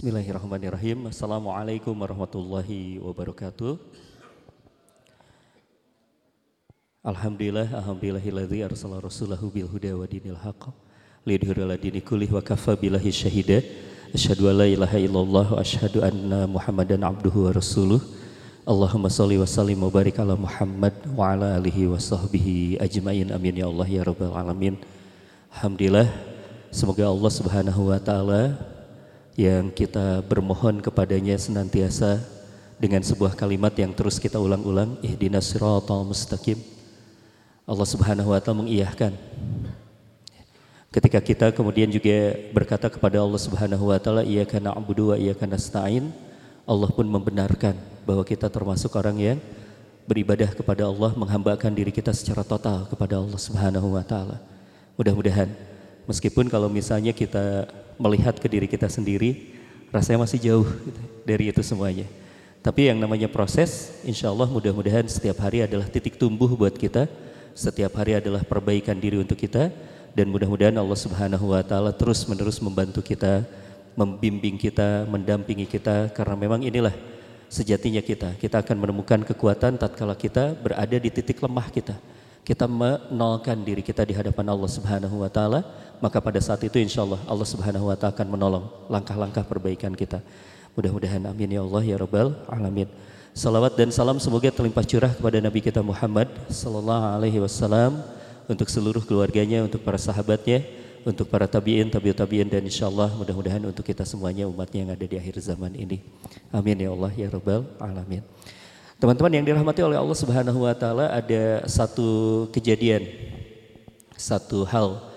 Bismillahirrahmanirrahim. Assalamualaikum warahmatullahi wabarakatuh. Alhamdulillah, alhamdulillahilladzi arsala rasulahu bil huda wa dinil haqq lidhura ala dini kullih wa kafa billahi syahida. Asyhadu an la ilaha illallah wa asyhadu anna Muhammadan abduhu wa rasuluh. Allahumma salli wa sallim wa barik ala Muhammad wa ala alihi wa sahbihi ajmain. Amin ya Allah ya rabbal alamin. Alhamdulillah semoga Allah Subhanahu wa taala yang kita bermohon kepadanya senantiasa dengan sebuah kalimat yang terus kita ulang-ulang ihdinas siratal mustaqim. Allah Subhanahu wa taala mengiyahkan ketika kita kemudian juga berkata kepada Allah Subhanahu wa taala iyyaka na'budu wa iyyaka nasta'in Allah pun membenarkan bahwa kita termasuk orang yang beribadah kepada Allah menghambakan diri kita secara total kepada Allah Subhanahu wa taala. Mudah-mudahan meskipun kalau misalnya kita melihat ke diri kita sendiri, rasanya masih jauh gitu, dari itu semuanya. Tapi yang namanya proses, insya Allah mudah-mudahan setiap hari adalah titik tumbuh buat kita, setiap hari adalah perbaikan diri untuk kita, dan mudah-mudahan Allah Subhanahu Wa Taala terus menerus membantu kita, membimbing kita, mendampingi kita, karena memang inilah sejatinya kita. Kita akan menemukan kekuatan tatkala kita berada di titik lemah kita kita menolkan diri kita di hadapan Allah Subhanahu wa taala, maka pada saat itu insya Allah Allah Subhanahu wa taala akan menolong langkah-langkah perbaikan kita. Mudah-mudahan amin ya Allah ya rabbal alamin. Salawat dan salam semoga terlimpah curah kepada Nabi kita Muhammad sallallahu alaihi wasallam untuk seluruh keluarganya, untuk para sahabatnya, untuk para tabiin, tabiut tabiin dan insya Allah mudah-mudahan untuk kita semuanya umatnya yang ada di akhir zaman ini. Amin ya Allah ya rabbal alamin. Teman-teman yang dirahmati oleh Allah Subhanahu wa taala ada satu kejadian satu hal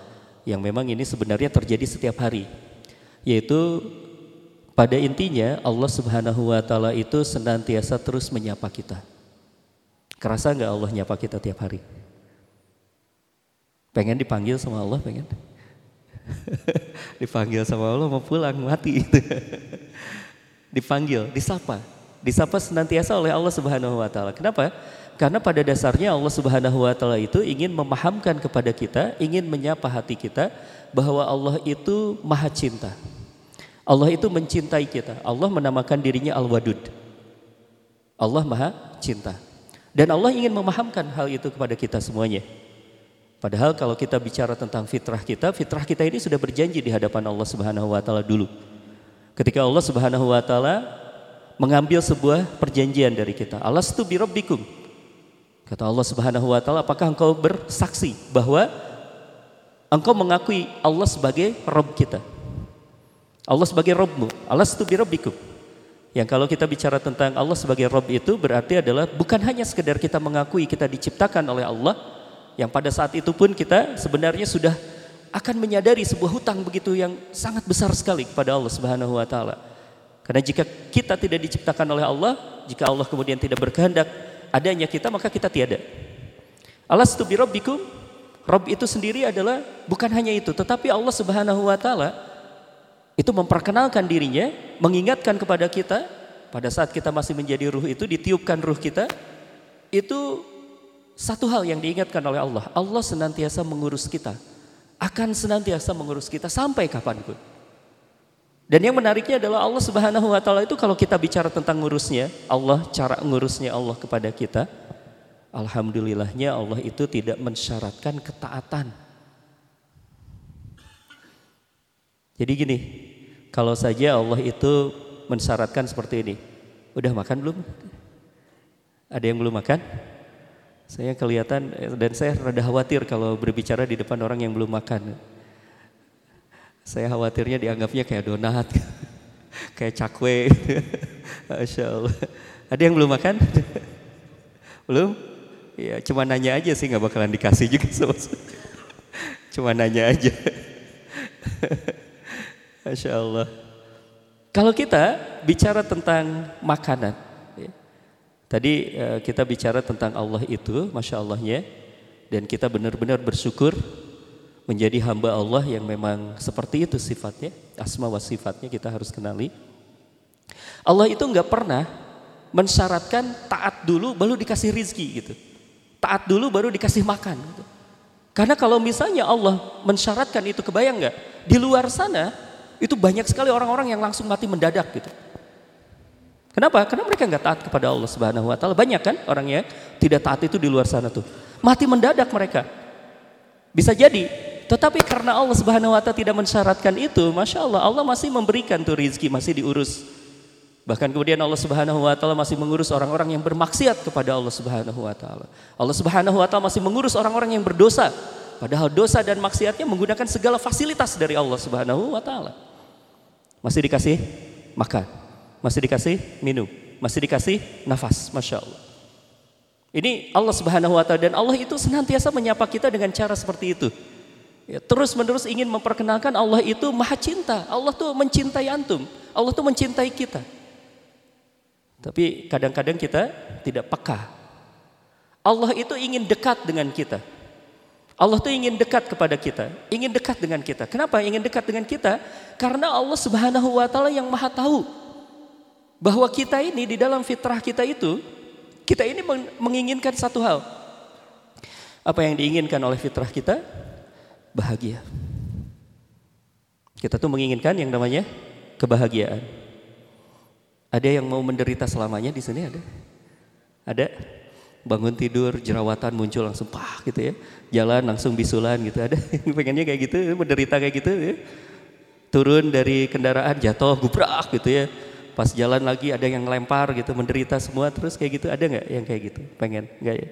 yang memang ini sebenarnya terjadi setiap hari yaitu pada intinya Allah Subhanahu wa taala itu senantiasa terus menyapa kita. Kerasa nggak Allah nyapa kita tiap hari? Pengen dipanggil sama Allah, pengen? dipanggil sama Allah mau pulang mati dipanggil, disapa. Disapa senantiasa oleh Allah Subhanahu wa taala. Kenapa? Karena pada dasarnya Allah Subhanahu wa taala itu ingin memahamkan kepada kita, ingin menyapa hati kita bahwa Allah itu Maha Cinta. Allah itu mencintai kita. Allah menamakan dirinya Al-Wadud. Allah Maha Cinta. Dan Allah ingin memahamkan hal itu kepada kita semuanya. Padahal kalau kita bicara tentang fitrah kita, fitrah kita ini sudah berjanji di hadapan Allah Subhanahu wa taala dulu. Ketika Allah Subhanahu wa taala mengambil sebuah perjanjian dari kita. Alastu birabbikum. Kata Allah Subhanahu wa taala, apakah engkau bersaksi bahwa engkau mengakui Allah sebagai Rabb kita? Allah sebagai Rabbmu. Alastu birabbikum. Yang kalau kita bicara tentang Allah sebagai Rabb itu berarti adalah bukan hanya sekedar kita mengakui kita diciptakan oleh Allah, yang pada saat itu pun kita sebenarnya sudah akan menyadari sebuah hutang begitu yang sangat besar sekali kepada Allah Subhanahu wa taala. Karena jika kita tidak diciptakan oleh Allah, jika Allah kemudian tidak berkehendak adanya kita, maka kita tiada. Alastu bi rabbikum? Rabb itu sendiri adalah bukan hanya itu, tetapi Allah Subhanahu wa taala itu memperkenalkan dirinya, mengingatkan kepada kita pada saat kita masih menjadi ruh itu ditiupkan ruh kita itu satu hal yang diingatkan oleh Allah. Allah senantiasa mengurus kita. Akan senantiasa mengurus kita sampai kapan pun. Dan yang menariknya adalah Allah Subhanahu wa taala itu kalau kita bicara tentang ngurusnya, Allah cara ngurusnya Allah kepada kita, alhamdulillahnya Allah itu tidak mensyaratkan ketaatan. Jadi gini, kalau saja Allah itu mensyaratkan seperti ini. Udah makan belum? Ada yang belum makan? Saya kelihatan dan saya rada khawatir kalau berbicara di depan orang yang belum makan. Saya khawatirnya dianggapnya kayak donat, kayak cakwe. Masya Allah. Ada yang belum makan? belum? Ya cuma nanya aja sih nggak bakalan dikasih juga sama Cuma nanya aja. Masya Allah. Kalau kita bicara tentang makanan, ya, tadi uh, kita bicara tentang Allah itu, masya Allahnya, dan kita benar-benar bersyukur menjadi hamba Allah yang memang seperti itu sifatnya, asma wa sifatnya kita harus kenali. Allah itu nggak pernah mensyaratkan taat dulu baru dikasih rizki gitu. Taat dulu baru dikasih makan gitu. Karena kalau misalnya Allah mensyaratkan itu kebayang nggak? Di luar sana Itu banyak sekali orang-orang yang langsung mati mendadak gitu. Kenapa? Karena mereka nggak taat kepada Allah Subhanahu wa taala. Banyak kan orang yang tidak taat itu di luar sana tuh. Mati mendadak mereka. Bisa jadi, tetapi karena Allah Subhanahu wa taala tidak mensyaratkan itu, Masya Allah, Allah masih memberikan tuh rizki, masih diurus. Bahkan kemudian Allah Subhanahu wa taala masih mengurus orang-orang yang bermaksiat kepada Allah Subhanahu wa taala. Allah Subhanahu wa taala masih mengurus orang-orang yang berdosa. Padahal dosa dan maksiatnya menggunakan segala fasilitas dari Allah Subhanahu wa taala. Masih dikasih makan masih dikasih minum, masih dikasih nafas, masya Allah. Ini Allah Subhanahu Wa Taala dan Allah itu senantiasa menyapa kita dengan cara seperti itu. Ya, terus menerus ingin memperkenalkan Allah itu maha cinta. Allah tuh mencintai antum. Allah tuh mencintai kita. Tapi kadang-kadang kita tidak peka. Allah itu ingin dekat dengan kita. Allah tuh ingin dekat kepada kita, ingin dekat dengan kita. Kenapa ingin dekat dengan kita? Karena Allah Subhanahu wa taala yang Maha tahu bahwa kita ini di dalam fitrah kita itu kita ini menginginkan satu hal. Apa yang diinginkan oleh fitrah kita? Bahagia. Kita tuh menginginkan yang namanya kebahagiaan. Ada yang mau menderita selamanya di sini ada? Ada? Bangun tidur, jerawatan muncul langsung pah gitu ya. Jalan langsung bisulan gitu. Ada pengennya kayak gitu, menderita kayak gitu ya. Turun dari kendaraan jatuh gubrak gitu ya pas jalan lagi ada yang lempar gitu menderita semua terus kayak gitu ada nggak yang kayak gitu pengen nggak ya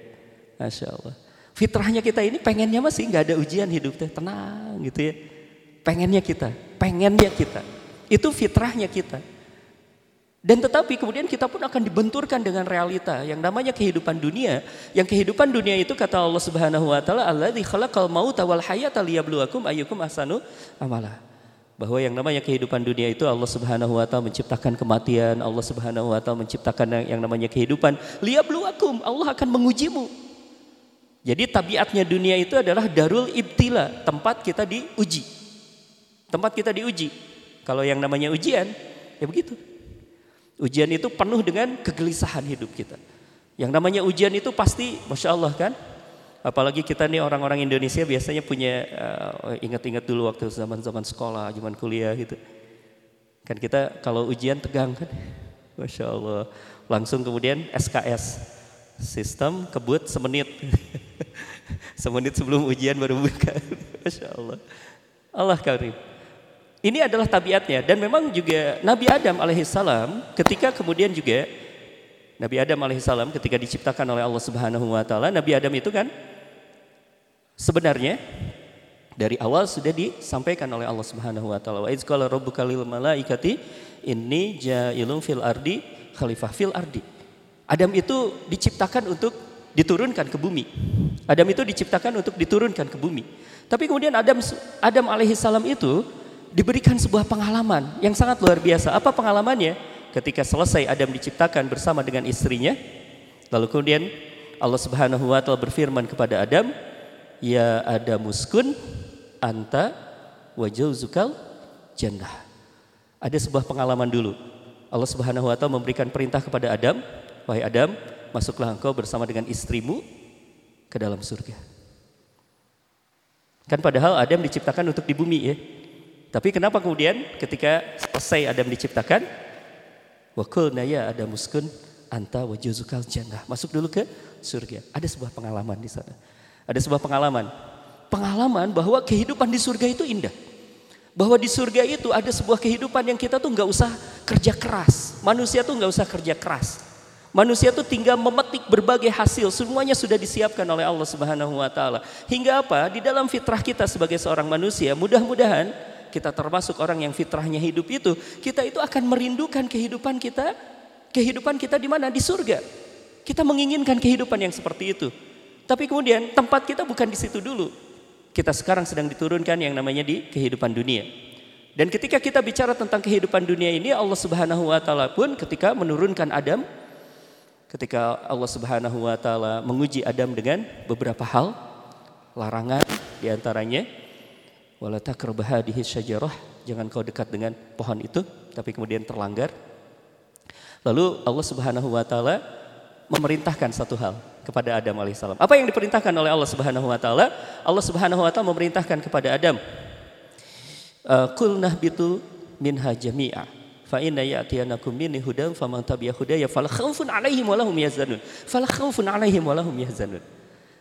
masya Allah fitrahnya kita ini pengennya masih nggak ada ujian hidup teh. Tenang gitu ya. Pengennya kita pengennya kita. Itu fitrahnya kita. Dan tetapi kemudian kita pun akan dibenturkan dengan realita yang namanya kehidupan dunia. Yang kehidupan dunia itu kata Allah Subhanahu wa taala alladzi khalaqal mauta wal hayata liyabluwakum ayyukum ahsanu amala. Bahwa yang namanya kehidupan dunia itu Allah Subhanahu wa taala menciptakan kematian, Allah Subhanahu wa taala menciptakan yang namanya kehidupan. Liyabluwakum, Allah akan mengujimu. Jadi tabiatnya dunia itu adalah darul ibtila, tempat kita diuji. Tempat kita diuji. Kalau yang namanya ujian, ya begitu. Ujian itu penuh dengan kegelisahan hidup kita. Yang namanya ujian itu pasti, masya Allah kan, Apalagi kita nih orang-orang Indonesia biasanya punya uh, ingat-ingat dulu waktu zaman-zaman sekolah, zaman kuliah gitu. Kan kita kalau ujian tegang kan. Masya Allah. Langsung kemudian SKS. Sistem kebut semenit. semenit sebelum ujian baru buka. Masya Allah. Allah karim. Ini adalah tabiatnya dan memang juga Nabi Adam alaihissalam ketika kemudian juga Nabi Adam alaihissalam ketika diciptakan oleh Allah Subhanahu wa taala, Nabi Adam itu kan Sebenarnya dari awal sudah disampaikan oleh Allah Subhanahu wa taala. Wa qala rabbuka lil malaikati inni ja'ilun fil ardi khalifah fil ardi. Adam itu diciptakan untuk diturunkan ke bumi. Adam itu diciptakan untuk diturunkan ke bumi. Tapi kemudian Adam Adam alaihi salam itu diberikan sebuah pengalaman yang sangat luar biasa. Apa pengalamannya? Ketika selesai Adam diciptakan bersama dengan istrinya, lalu kemudian Allah Subhanahu wa taala berfirman kepada Adam, Ya ada muskun anta zukal jannah. Ada sebuah pengalaman dulu. Allah Subhanahu wa taala memberikan perintah kepada Adam, "Wahai Adam, masuklah engkau bersama dengan istrimu ke dalam surga." Kan padahal Adam diciptakan untuk di bumi ya. Tapi kenapa kemudian ketika selesai Adam diciptakan, wa qulna ya Adam muskun anta zukal jannah. Masuk dulu ke surga. Ada sebuah pengalaman di sana. Ada sebuah pengalaman. Pengalaman bahwa kehidupan di surga itu indah. Bahwa di surga itu ada sebuah kehidupan yang kita tuh nggak usah kerja keras. Manusia tuh nggak usah kerja keras. Manusia tuh tinggal memetik berbagai hasil, semuanya sudah disiapkan oleh Allah Subhanahu wa taala. Hingga apa? Di dalam fitrah kita sebagai seorang manusia, mudah-mudahan kita termasuk orang yang fitrahnya hidup itu, kita itu akan merindukan kehidupan kita, kehidupan kita di mana? Di surga. Kita menginginkan kehidupan yang seperti itu. Tapi kemudian tempat kita bukan di situ dulu. Kita sekarang sedang diturunkan yang namanya di kehidupan dunia. Dan ketika kita bicara tentang kehidupan dunia ini Allah Subhanahu wa taala pun ketika menurunkan Adam ketika Allah Subhanahu wa taala menguji Adam dengan beberapa hal larangan di antaranya wala takrabah syajarah jangan kau dekat dengan pohon itu tapi kemudian terlanggar lalu Allah Subhanahu wa taala memerintahkan satu hal kepada Adam alaihissalam. Apa yang diperintahkan oleh Allah Subhanahu wa taala? Allah Subhanahu wa taala memerintahkan kepada Adam, eh, nahbitu minha jami'a. Fa inna ya'tiyanakum minni hudan faman tabi'a hudaya fala khaufun 'alaihim wa lahum yahzanun. Fala.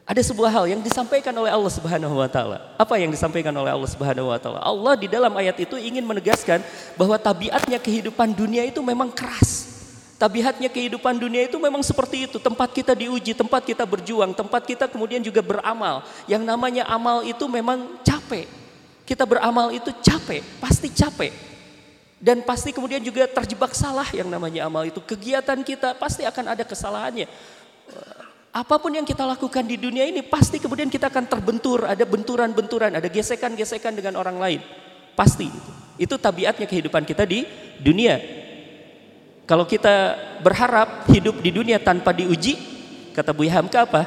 Ada sebuah hal yang disampaikan oleh Allah Subhanahu wa taala. Apa yang disampaikan oleh Allah Subhanahu wa taala? Allah di dalam ayat itu ingin menegaskan bahwa tabiatnya kehidupan dunia itu memang keras. Tabiatnya kehidupan dunia itu memang seperti itu. Tempat kita diuji, tempat kita berjuang, tempat kita kemudian juga beramal. Yang namanya amal itu memang capek. Kita beramal itu capek, pasti capek. Dan pasti kemudian juga terjebak salah yang namanya amal itu. Kegiatan kita pasti akan ada kesalahannya. Apa pun yang kita lakukan di dunia ini pasti kemudian kita akan terbentur, ada benturan-benturan, ada gesekan-gesekan dengan orang lain. Pasti itu. Tabiatnya kehidupan kita di dunia. Kalau kita berharap hidup di dunia tanpa diuji, kata Bu Hamka apa?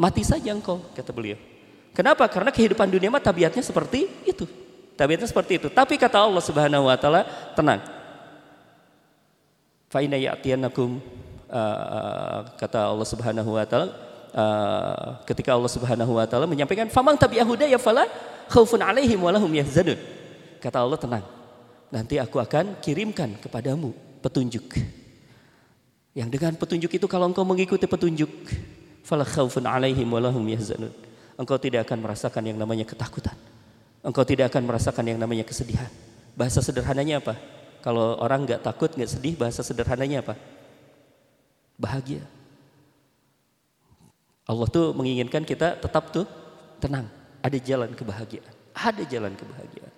Mati saja engkau, kata beliau. Kenapa? Karena kehidupan dunia mah tabiatnya seperti itu. Tabiatnya seperti itu. Tapi kata Allah Subhanahu wa taala, tenang. Fa inna ya'tiyannakum uh, kata Allah Subhanahu wa taala uh, ketika Allah Subhanahu wa taala menyampaikan famang tabi'ahuda ya fala khaufun alaihim walahum yahzanun. Kata Allah tenang. Nanti aku akan kirimkan kepadamu petunjuk. Yang dengan petunjuk itu kalau engkau mengikuti petunjuk, fala khaufun alaihim walahum yahzanun. Engkau tidak akan merasakan yang namanya ketakutan. Engkau tidak akan merasakan yang namanya kesedihan. Bahasa sederhananya apa? Kalau orang nggak takut, nggak sedih, bahasa sederhananya apa? Bahagia. Allah tuh menginginkan kita tetap tuh tenang. Ada jalan kebahagiaan. Ada jalan kebahagiaan.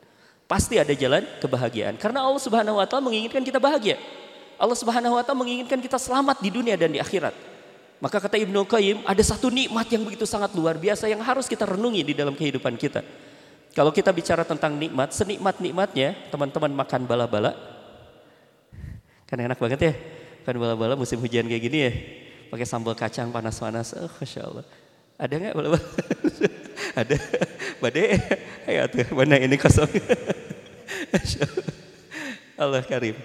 Pasti ada jalan kebahagiaan. Karena Allah Subhanahu wa taala menginginkan kita bahagia. Allah Subhanahu wa taala menginginkan kita selamat di dunia dan di akhirat. Maka kata Ibnu Qayyim, ada satu nikmat yang begitu sangat luar biasa yang harus kita renungi di dalam kehidupan kita. Kalau kita bicara tentang nikmat, senikmat-nikmatnya teman-teman makan bala-bala. Kan enak banget ya, kan bala-bala musim hujan kayak gini ya. Pakai sambal kacang panas-panas, oh Masya Allah. Ada nggak bala-bala? ada. Bade, ayo tuh, mana ini kosong. Allah karim.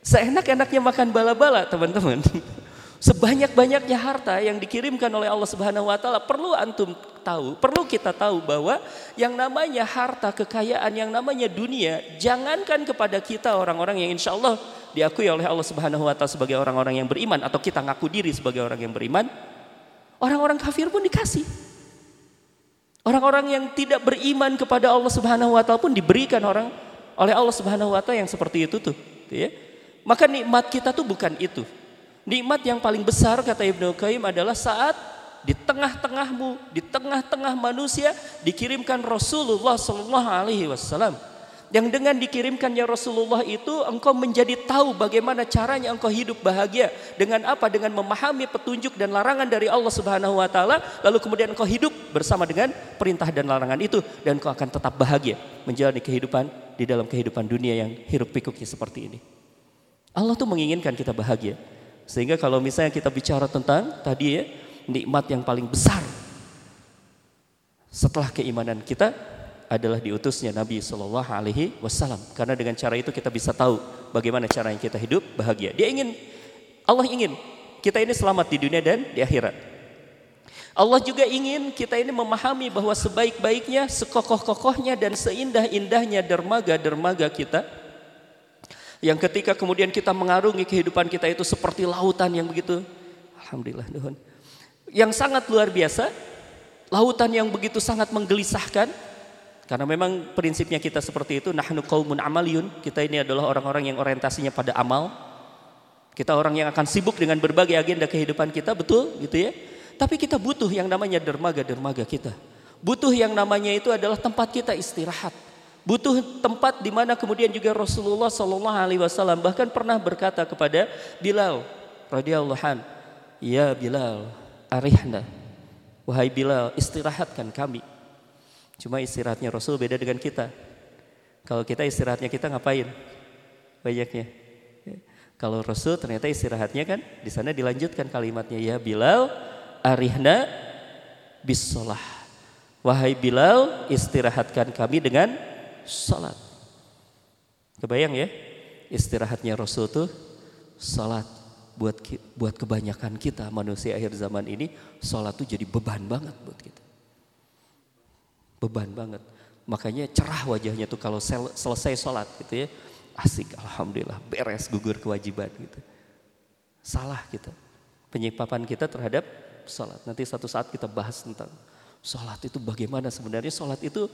Seenak-enaknya makan bala-bala teman-teman. Sebanyak-banyaknya harta yang dikirimkan oleh Allah Subhanahu wa taala perlu antum tahu, perlu kita tahu bahwa yang namanya harta kekayaan, yang namanya dunia, jangankan kepada kita orang-orang yang insya Allah diakui oleh Allah Subhanahu wa taala sebagai orang-orang yang beriman atau kita ngaku diri sebagai orang yang beriman, orang-orang kafir pun dikasih. Orang-orang yang tidak beriman kepada Allah Subhanahu wa taala pun diberikan orang oleh Allah Subhanahu wa taala yang seperti itu tuh, ya. Maka nikmat kita tuh bukan itu. Nikmat yang paling besar kata Ibnu Qayyim adalah saat di tengah-tengahmu, di tengah-tengah manusia dikirimkan Rasulullah sallallahu alaihi wasallam yang dengan dikirimkannya Rasulullah itu engkau menjadi tahu bagaimana caranya engkau hidup bahagia dengan apa dengan memahami petunjuk dan larangan dari Allah Subhanahu wa taala lalu kemudian engkau hidup bersama dengan perintah dan larangan itu dan engkau akan tetap bahagia menjalani kehidupan di dalam kehidupan dunia yang hiruk pikuknya seperti ini. Allah tuh menginginkan kita bahagia. Sehingga kalau misalnya kita bicara tentang tadi ya nikmat yang paling besar setelah keimanan kita adalah diutusnya Nabi Shallallahu Alaihi Wasallam. Karena dengan cara itu kita bisa tahu bagaimana cara yang kita hidup bahagia. Dia ingin, Allah ingin kita ini selamat di dunia dan di akhirat. Allah juga ingin kita ini memahami bahwa sebaik-baiknya, sekokoh-kokohnya dan seindah-indahnya dermaga-dermaga kita yang ketika kemudian kita mengarungi kehidupan kita itu seperti lautan yang begitu alhamdulillah Tuhan. Yang sangat luar biasa, lautan yang begitu sangat menggelisahkan, karena memang prinsipnya kita seperti itu, nahnu qaumun amaliyun. Kita ini adalah orang-orang yang orientasinya pada amal. Kita orang yang akan sibuk dengan berbagai agenda kehidupan kita, betul gitu ya. Tapi kita butuh yang namanya dermaga-dermaga kita. Butuh yang namanya itu adalah tempat kita istirahat. Butuh tempat di mana kemudian juga Rasulullah Shallallahu Alaihi Wasallam bahkan pernah berkata kepada Bilal radhiyallahu an, ya Bilal, arihna, wahai Bilal, istirahatkan kami. Cuma istirahatnya Rasul beda dengan kita. Kalau kita istirahatnya kita ngapain? Banyaknya. Kalau Rasul ternyata istirahatnya kan di sana dilanjutkan kalimatnya ya Bilal arihna bisolah. Wahai Bilal istirahatkan kami dengan salat. Kebayang ya istirahatnya Rasul tuh salat buat buat kebanyakan kita manusia akhir zaman ini salat tuh jadi beban banget buat kita beban banget. Makanya cerah wajahnya tuh kalau sel selesai sholat gitu ya. Asik, Alhamdulillah, beres gugur kewajiban gitu. Salah kita. Penyimpapan kita terhadap sholat. Nanti satu saat kita bahas tentang sholat itu bagaimana sebenarnya. Sholat itu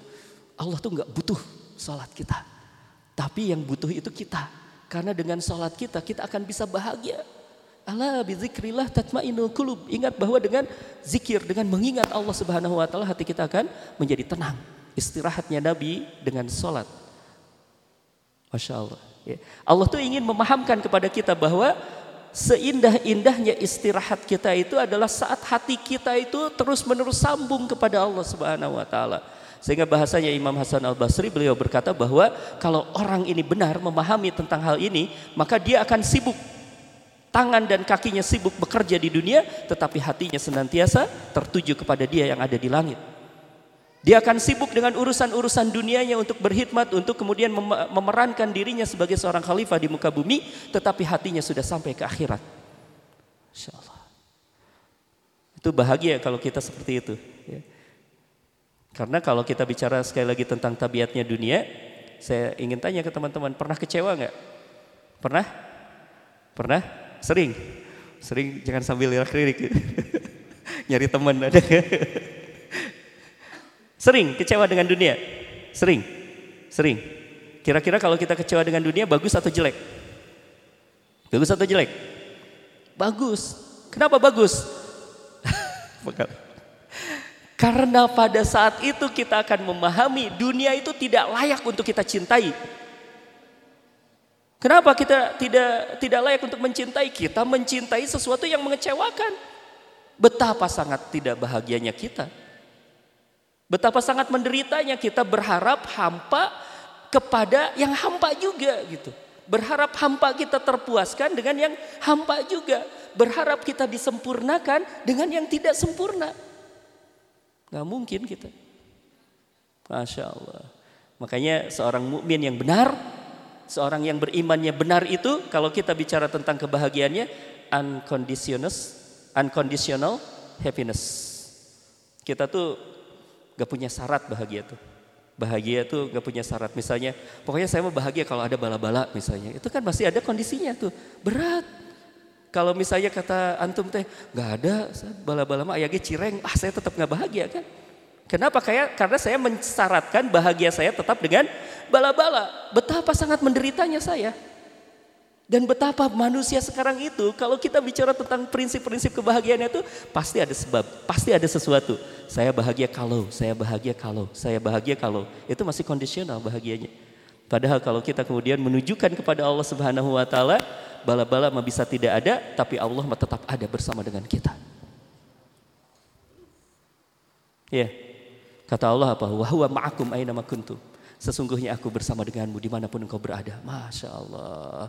Allah tuh nggak butuh sholat kita. Tapi yang butuh itu kita. Karena dengan sholat kita, kita akan bisa bahagia. Allah bizikrillah tatmainul kulub. Ingat bahwa dengan zikir, dengan mengingat Allah Subhanahu wa taala hati kita akan menjadi tenang. Istirahatnya Nabi dengan sholat. Masya Allah. Ya. Allah tuh ingin memahamkan kepada kita bahwa seindah-indahnya istirahat kita itu adalah saat hati kita itu terus-menerus sambung kepada Allah Subhanahu wa taala. Sehingga bahasanya Imam Hasan Al-Basri beliau berkata bahwa kalau orang ini benar memahami tentang hal ini, maka dia akan sibuk Tangan dan kakinya sibuk bekerja di dunia, tetapi hatinya senantiasa tertuju kepada dia yang ada di langit. Dia akan sibuk dengan urusan-urusan dunianya untuk berkhidmat, untuk kemudian memerankan dirinya sebagai seorang khalifah di muka bumi, tetapi hatinya sudah sampai ke akhirat. Insya Allah. Itu bahagia kalau kita seperti itu. Ya. Karena kalau kita bicara sekali lagi tentang tabiatnya dunia, saya ingin tanya ke teman-teman, pernah kecewa nggak? Pernah? Pernah? Sering. Sering jangan sambil lirik-lirik. Nyari teman ada. Sering kecewa dengan dunia. Sering. Sering. Kira-kira kalau kita kecewa dengan dunia bagus atau jelek? Bagus atau jelek? Bagus. Kenapa bagus? Karena pada saat itu kita akan memahami dunia itu tidak layak untuk kita cintai. Kenapa kita tidak tidak layak untuk mencintai? Kita mencintai sesuatu yang mengecewakan. Betapa sangat tidak bahagianya kita. Betapa sangat menderitanya kita berharap hampa kepada yang hampa juga gitu. Berharap hampa kita terpuaskan dengan yang hampa juga. Berharap kita disempurnakan dengan yang tidak sempurna. Gak mungkin kita. Masya Allah. Makanya seorang mukmin yang benar seorang yang berimannya benar itu kalau kita bicara tentang kebahagiaannya unconditional unconditional happiness. Kita tuh gak punya syarat bahagia tuh. Bahagia tuh gak punya syarat. Misalnya, pokoknya saya mau bahagia kalau ada bala-bala misalnya. Itu kan masih ada kondisinya tuh. Berat. Kalau misalnya kata antum teh, gak ada bala-bala mah ayahnya cireng, ah saya tetap gak bahagia kan. Kenapa? Kayak karena saya mensyaratkan bahagia saya tetap dengan bala-bala. Betapa sangat menderitanya saya. Dan betapa manusia sekarang itu kalau kita bicara tentang prinsip-prinsip kebahagiaan itu pasti ada sebab, pasti ada sesuatu. Saya bahagia kalau, saya bahagia kalau, saya bahagia kalau. Itu masih kondisional bahagianya. Padahal kalau kita kemudian menunjukkan kepada Allah Subhanahu wa taala, bala-bala bisa tidak ada, tapi Allah tetap ada bersama dengan kita. Ya. Kata Allah apa? Wahwa ma'akum aina kuntum. Sesungguhnya aku bersama denganmu di mana pun engkau berada. Masya Allah.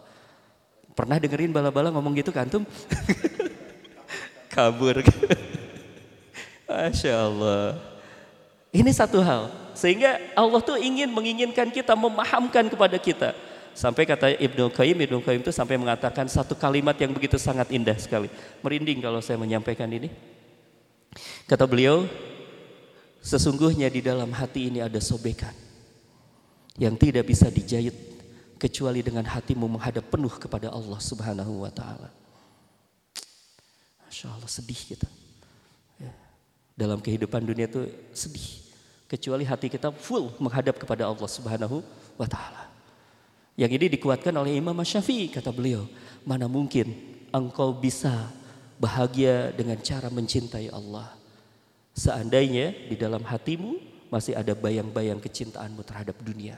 Pernah dengerin bala-bala ngomong gitu kan antum? Kabur. Masya Allah. Ini satu hal. Sehingga Allah tuh ingin menginginkan kita, memahamkan kepada kita. Sampai kata Ibnu Qayyim, Ibnu Qayyim itu sampai mengatakan satu kalimat yang begitu sangat indah sekali. Merinding kalau saya menyampaikan ini. Kata beliau, Sesungguhnya di dalam hati ini ada sobekan yang tidak bisa dijahit kecuali dengan hatimu menghadap penuh kepada Allah Subhanahu wa taala. Masya Allah sedih kita. Ya. Dalam kehidupan dunia itu sedih. Kecuali hati kita full menghadap kepada Allah Subhanahu wa taala. Yang ini dikuatkan oleh Imam Syafi'i kata beliau, mana mungkin engkau bisa bahagia dengan cara mencintai Allah Seandainya di dalam hatimu masih ada bayang-bayang kecintaanmu terhadap dunia.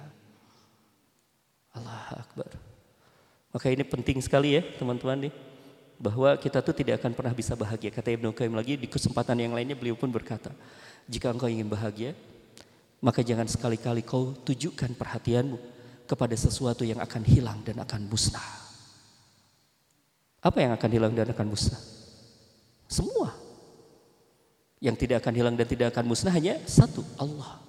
Allah Akbar. Maka ini penting sekali ya teman-teman nih. Bahwa kita tuh tidak akan pernah bisa bahagia. Kata Ibnu Qayyim lagi di kesempatan yang lainnya beliau pun berkata. Jika engkau ingin bahagia, maka jangan sekali-kali kau tujukan perhatianmu kepada sesuatu yang akan hilang dan akan musnah. Apa yang akan hilang dan akan musnah? Semua. Yang tidak akan hilang dan tidak akan musnah hanya satu, Allah.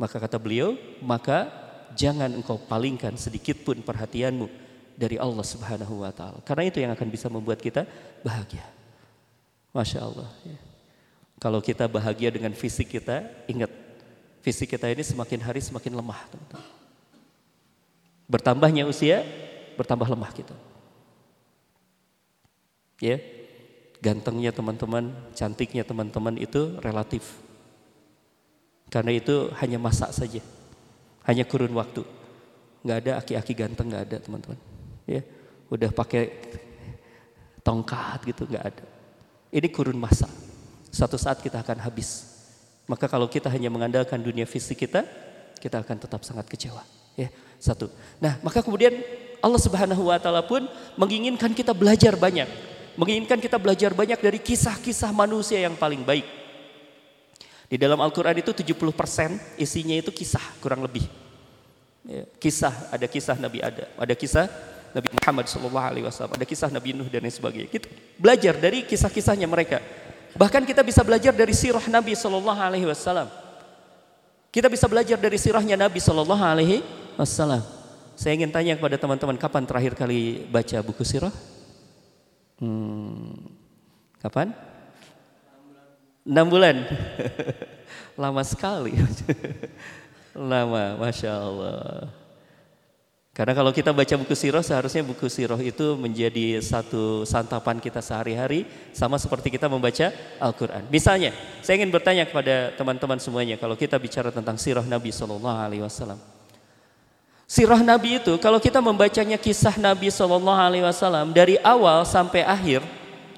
Maka kata beliau, maka jangan engkau palingkan sedikit pun perhatianmu dari Allah Subhanahu wa taala. Karena itu yang akan bisa membuat kita bahagia. Masya Allah. Ya. Kalau kita bahagia dengan fisik kita, ingat Fisik kita ini semakin hari semakin lemah, teman-teman. Bertambahnya usia, bertambah lemah kita. Ya, gantengnya teman-teman, cantiknya teman-teman itu relatif. Karena itu hanya masa saja, hanya kurun waktu. Nggak ada aki-aki ganteng, nggak ada teman-teman. Ya, udah pakai tongkat gitu nggak ada. Ini kurun masa. Suatu saat kita akan habis. Maka kalau kita hanya mengandalkan dunia fisik kita, kita akan tetap sangat kecewa. Ya, satu. Nah, maka kemudian Allah Subhanahu wa taala pun menginginkan kita belajar banyak. Menginginkan kita belajar banyak dari kisah-kisah manusia yang paling baik. Di dalam Al-Qur'an itu 70% isinya itu kisah kurang lebih. Ya, kisah, ada kisah Nabi Adam, ada kisah Nabi Muhammad SAW, ada kisah Nabi Nuh dan lain sebagainya. Kita belajar dari kisah-kisahnya mereka. Bahkan kita bisa belajar dari sirah Nabi Shallallahu Alaihi Wasallam. Kita bisa belajar dari sirahnya Nabi Shallallahu Alaihi Wasallam. Saya ingin tanya kepada teman-teman, kapan terakhir kali baca buku sirah? Hmm, kapan? Enam bulan. Lama sekali. Lama, masya Allah. Karena kalau kita baca buku siroh, seharusnya buku siroh itu menjadi satu santapan kita sehari-hari, sama seperti kita membaca Al-Quran. Misalnya, saya ingin bertanya kepada teman-teman semuanya, kalau kita bicara tentang siroh Nabi Shallallahu Alaihi Wasallam, Sirah Nabi itu kalau kita membacanya kisah Nabi Shallallahu Alaihi Wasallam dari awal sampai akhir,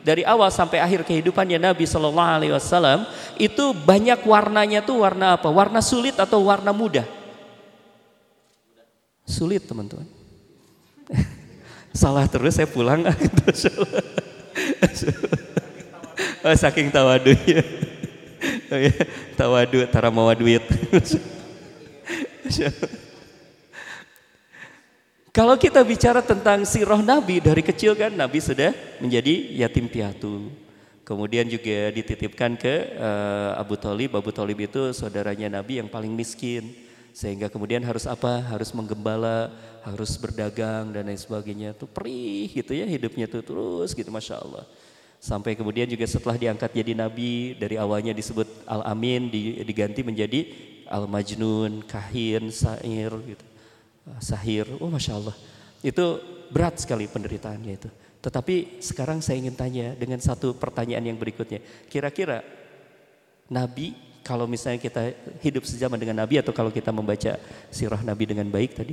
dari awal sampai akhir kehidupannya Nabi Shallallahu Alaihi Wasallam itu banyak warnanya tuh warna apa? Warna sulit atau warna mudah? Sulit teman-teman. Salah terus saya pulang. oh, saking tawadunya. Oh, ya. Tawadu, tara mawa duit. Kalau kita bicara tentang sirah Nabi dari kecil kan Nabi sudah menjadi yatim piatu. Kemudian juga dititipkan ke uh, Abu Talib. Abu Talib itu saudaranya Nabi yang paling miskin. Sehingga kemudian harus apa? Harus menggembala, harus berdagang dan lain sebagainya. Tuh perih gitu ya hidupnya tuh terus gitu Masya Allah. Sampai kemudian juga setelah diangkat jadi nabi dari awalnya disebut Al-Amin diganti menjadi Al-Majnun, Kahin, Sair gitu. Ah, Sahir, oh Masya Allah. Itu berat sekali penderitaannya itu. Tetapi sekarang saya ingin tanya dengan satu pertanyaan yang berikutnya. Kira-kira Nabi kalau misalnya kita hidup sejaman dengan Nabi atau kalau kita membaca sirah Nabi dengan baik tadi.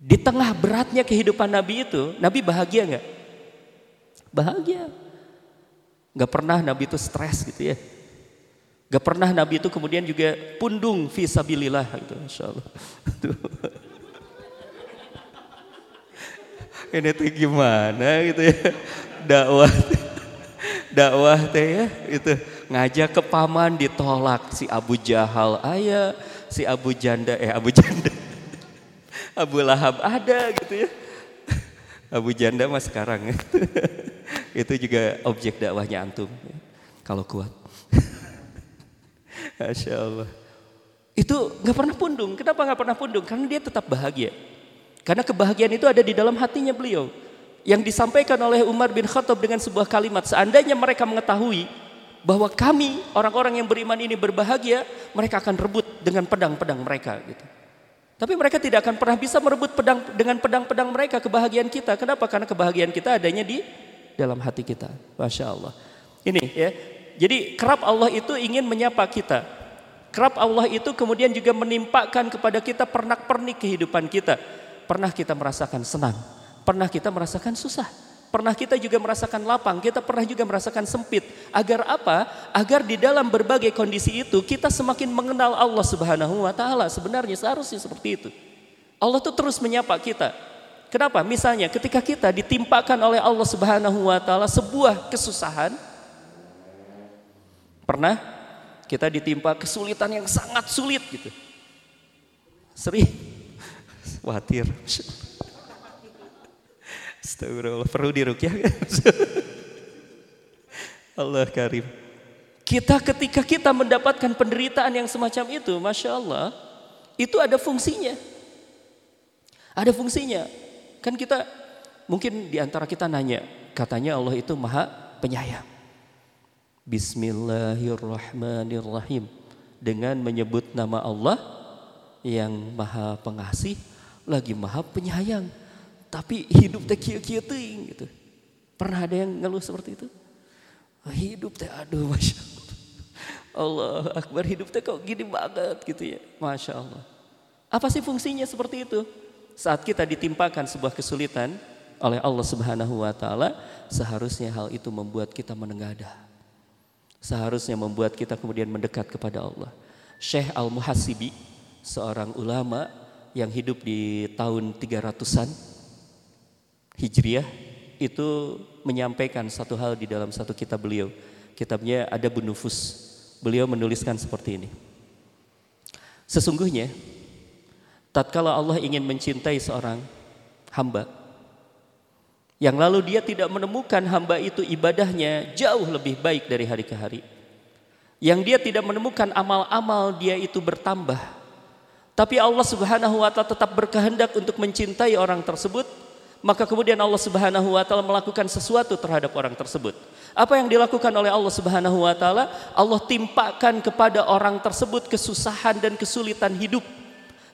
Di tengah beratnya kehidupan Nabi itu, Nabi bahagia nggak? Bahagia. Gak pernah Nabi itu stres gitu ya. Gak pernah Nabi itu kemudian juga pundung visabilillah gitu. Insya Allah. Ini tuh gimana gitu ya. Dakwah. Dakwah teh ya itu ngajak ke paman ditolak. Si Abu Jahal ayah si Abu Janda eh Abu Janda Abu Lahab ada gitu ya. Abu Janda mas sekarang. Itu juga objek dakwahnya antum ya. kalau kuat. Masya Allah. Itu nggak pernah pundung. Kenapa nggak pernah pundung? Karena dia tetap bahagia. Karena kebahagiaan itu ada di dalam hatinya beliau. Yang disampaikan oleh Umar bin Khattab dengan sebuah kalimat seandainya mereka mengetahui bahwa kami orang-orang yang beriman ini berbahagia, mereka akan rebut dengan pedang-pedang mereka gitu. Tapi mereka tidak akan pernah bisa merebut pedang dengan pedang-pedang mereka kebahagiaan kita. Kenapa? Karena kebahagiaan kita adanya di dalam hati kita. Masya Allah. Ini ya. Jadi kerap Allah itu ingin menyapa kita. Kerap Allah itu kemudian juga menimpakan kepada kita pernak-pernik kehidupan kita. Pernah kita merasakan senang, pernah kita merasakan susah. Pernah kita juga merasakan lapang, kita pernah juga merasakan sempit. Agar apa? Agar di dalam berbagai kondisi itu kita semakin mengenal Allah Subhanahu wa taala. Sebenarnya seharusnya seperti itu. Allah tuh terus menyapa kita. Kenapa? Misalnya ketika kita ditimpakan oleh Allah Subhanahu wa taala sebuah kesusahan, pernah kita ditimpa kesulitan yang sangat sulit gitu. Sering khawatir. Astagfirullah, perlu dirukyah kan? Allah karim. Kita ketika kita mendapatkan penderitaan yang semacam itu, Masya Allah, itu ada fungsinya. Ada fungsinya. Kan kita, mungkin di antara kita nanya, katanya Allah itu maha penyayang. Bismillahirrahmanirrahim. dengan menyebut nama Allah yang maha pengasih lagi maha penyayang. Tapi hidup teh kieu kieu gitu. Pernah ada yang ngeluh seperti itu? Hidup teh aduh Masya Allah. Allah Akbar hidup teh kok gini banget gitu ya. Masya Allah. Apa sih fungsinya seperti itu? Saat kita ditimpakan sebuah kesulitan oleh Allah Subhanahu wa taala, seharusnya hal itu membuat kita menengadah. Seharusnya membuat kita kemudian mendekat kepada Allah. Syekh Al-Muhasibi, seorang ulama yang hidup di tahun 300-an Hijriah itu menyampaikan satu hal di dalam satu kitab beliau. Kitabnya ada Bunufus. Beliau menuliskan seperti ini. Sesungguhnya tatkala Allah ingin mencintai seorang hamba yang lalu dia tidak menemukan hamba itu ibadahnya jauh lebih baik dari hari ke hari. Yang dia tidak menemukan amal-amal dia itu bertambah. Tapi Allah Subhanahu wa taala tetap berkehendak untuk mencintai orang tersebut, maka kemudian Allah Subhanahu wa taala melakukan sesuatu terhadap orang tersebut. Apa yang dilakukan oleh Allah Subhanahu wa taala? Allah timpakan kepada orang tersebut kesusahan dan kesulitan hidup.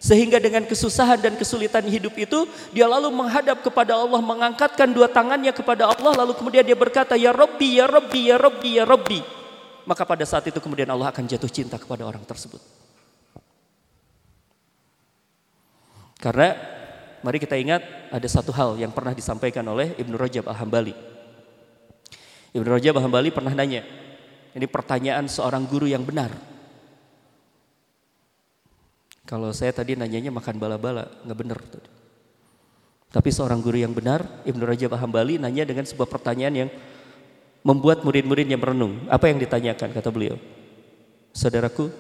Sehingga dengan kesusahan dan kesulitan hidup itu dia lalu menghadap kepada Allah mengangkatkan dua tangannya kepada Allah lalu kemudian dia berkata ya Rabbi ya Rabbi ya Rabbi ya Rabbi. Maka pada saat itu kemudian Allah akan jatuh cinta kepada orang tersebut. Karena mari kita ingat ada satu hal yang pernah disampaikan oleh Ibnu Rajab Al-Hambali. Ibnu Rajab Al-Hambali pernah nanya, ini pertanyaan seorang guru yang benar. Kalau saya tadi nanyanya makan bala-bala, nggak benar tadi. Tapi seorang guru yang benar, Ibnu Rajab Hambali nanya dengan sebuah pertanyaan yang membuat murid-muridnya merenung. Apa yang ditanyakan kata beliau? Saudaraku,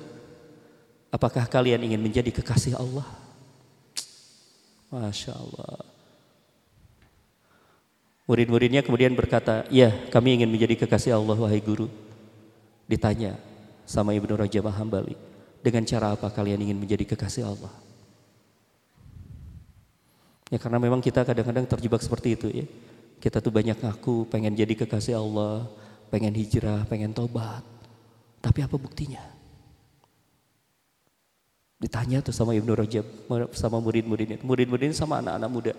apakah kalian ingin menjadi kekasih Allah? Masya Allah. Murid-muridnya kemudian berkata, ya kami ingin menjadi kekasih Allah wahai guru. Ditanya sama Ibnu Rajab Hambali. Dengan cara apa kalian ingin menjadi kekasih Allah? Ya karena memang kita kadang-kadang terjebak seperti itu ya. Kita tuh banyak ngaku pengen jadi kekasih Allah, pengen hijrah, pengen tobat. Tapi apa buktinya? Ditanya tuh sama Ibnu Rajab, sama murid-muridnya. Murid-muridnya sama anak-anak muda.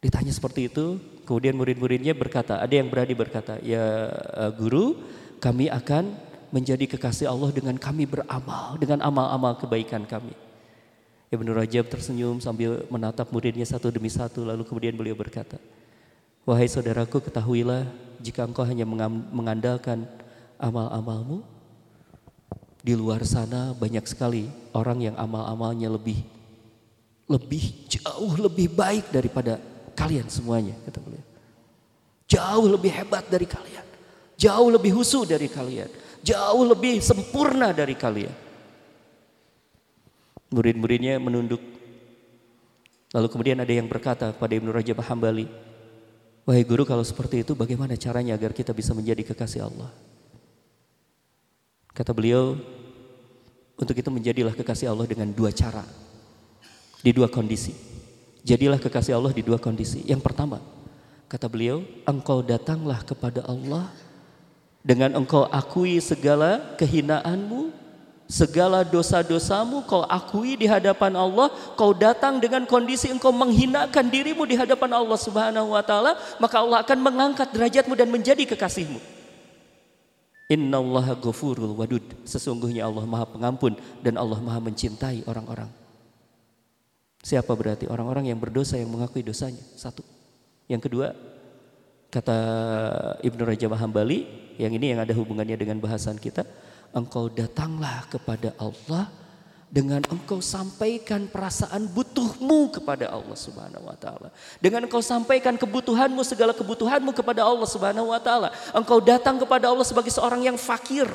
Ditanya seperti itu, kemudian murid-muridnya berkata, ada yang berani berkata, ya eh, guru kami akan menjadi kekasih Allah dengan kami beramal, dengan amal-amal kebaikan kami. Ibnu Rajab tersenyum sambil menatap muridnya satu demi satu lalu kemudian beliau berkata, Wahai saudaraku ketahuilah jika engkau hanya mengandalkan amal-amalmu, di luar sana banyak sekali orang yang amal-amalnya lebih lebih jauh lebih baik daripada kalian semuanya kata beliau. Jauh lebih hebat dari kalian. Jauh lebih husu dari kalian jauh lebih sempurna dari kalian. Murid-muridnya menunduk. Lalu kemudian ada yang berkata pada Ibnu Rajab Hambali, Wahai guru kalau seperti itu bagaimana caranya agar kita bisa menjadi kekasih Allah? Kata beliau, untuk itu menjadilah kekasih Allah dengan dua cara. Di dua kondisi. Jadilah kekasih Allah di dua kondisi. Yang pertama, kata beliau, engkau datanglah kepada Allah dengan engkau akui segala kehinaanmu, segala dosa-dosamu, kau akui di hadapan Allah, kau datang dengan kondisi engkau menghinakan dirimu di hadapan Allah Subhanahu wa taala, maka Allah akan mengangkat derajatmu dan menjadi kekasihmu. Innallaha ghafurul wadud. Sesungguhnya Allah Maha Pengampun dan Allah Maha mencintai orang-orang. Siapa berarti orang-orang yang berdosa yang mengakui dosanya? Satu. Yang kedua, kata Ibnu Rajab Hambali, yang ini yang ada hubungannya dengan bahasan kita. Engkau datanglah kepada Allah dengan engkau sampaikan perasaan butuhmu kepada Allah Subhanahu wa taala. Dengan engkau sampaikan kebutuhanmu segala kebutuhanmu kepada Allah Subhanahu wa taala. Engkau datang kepada Allah sebagai seorang yang fakir.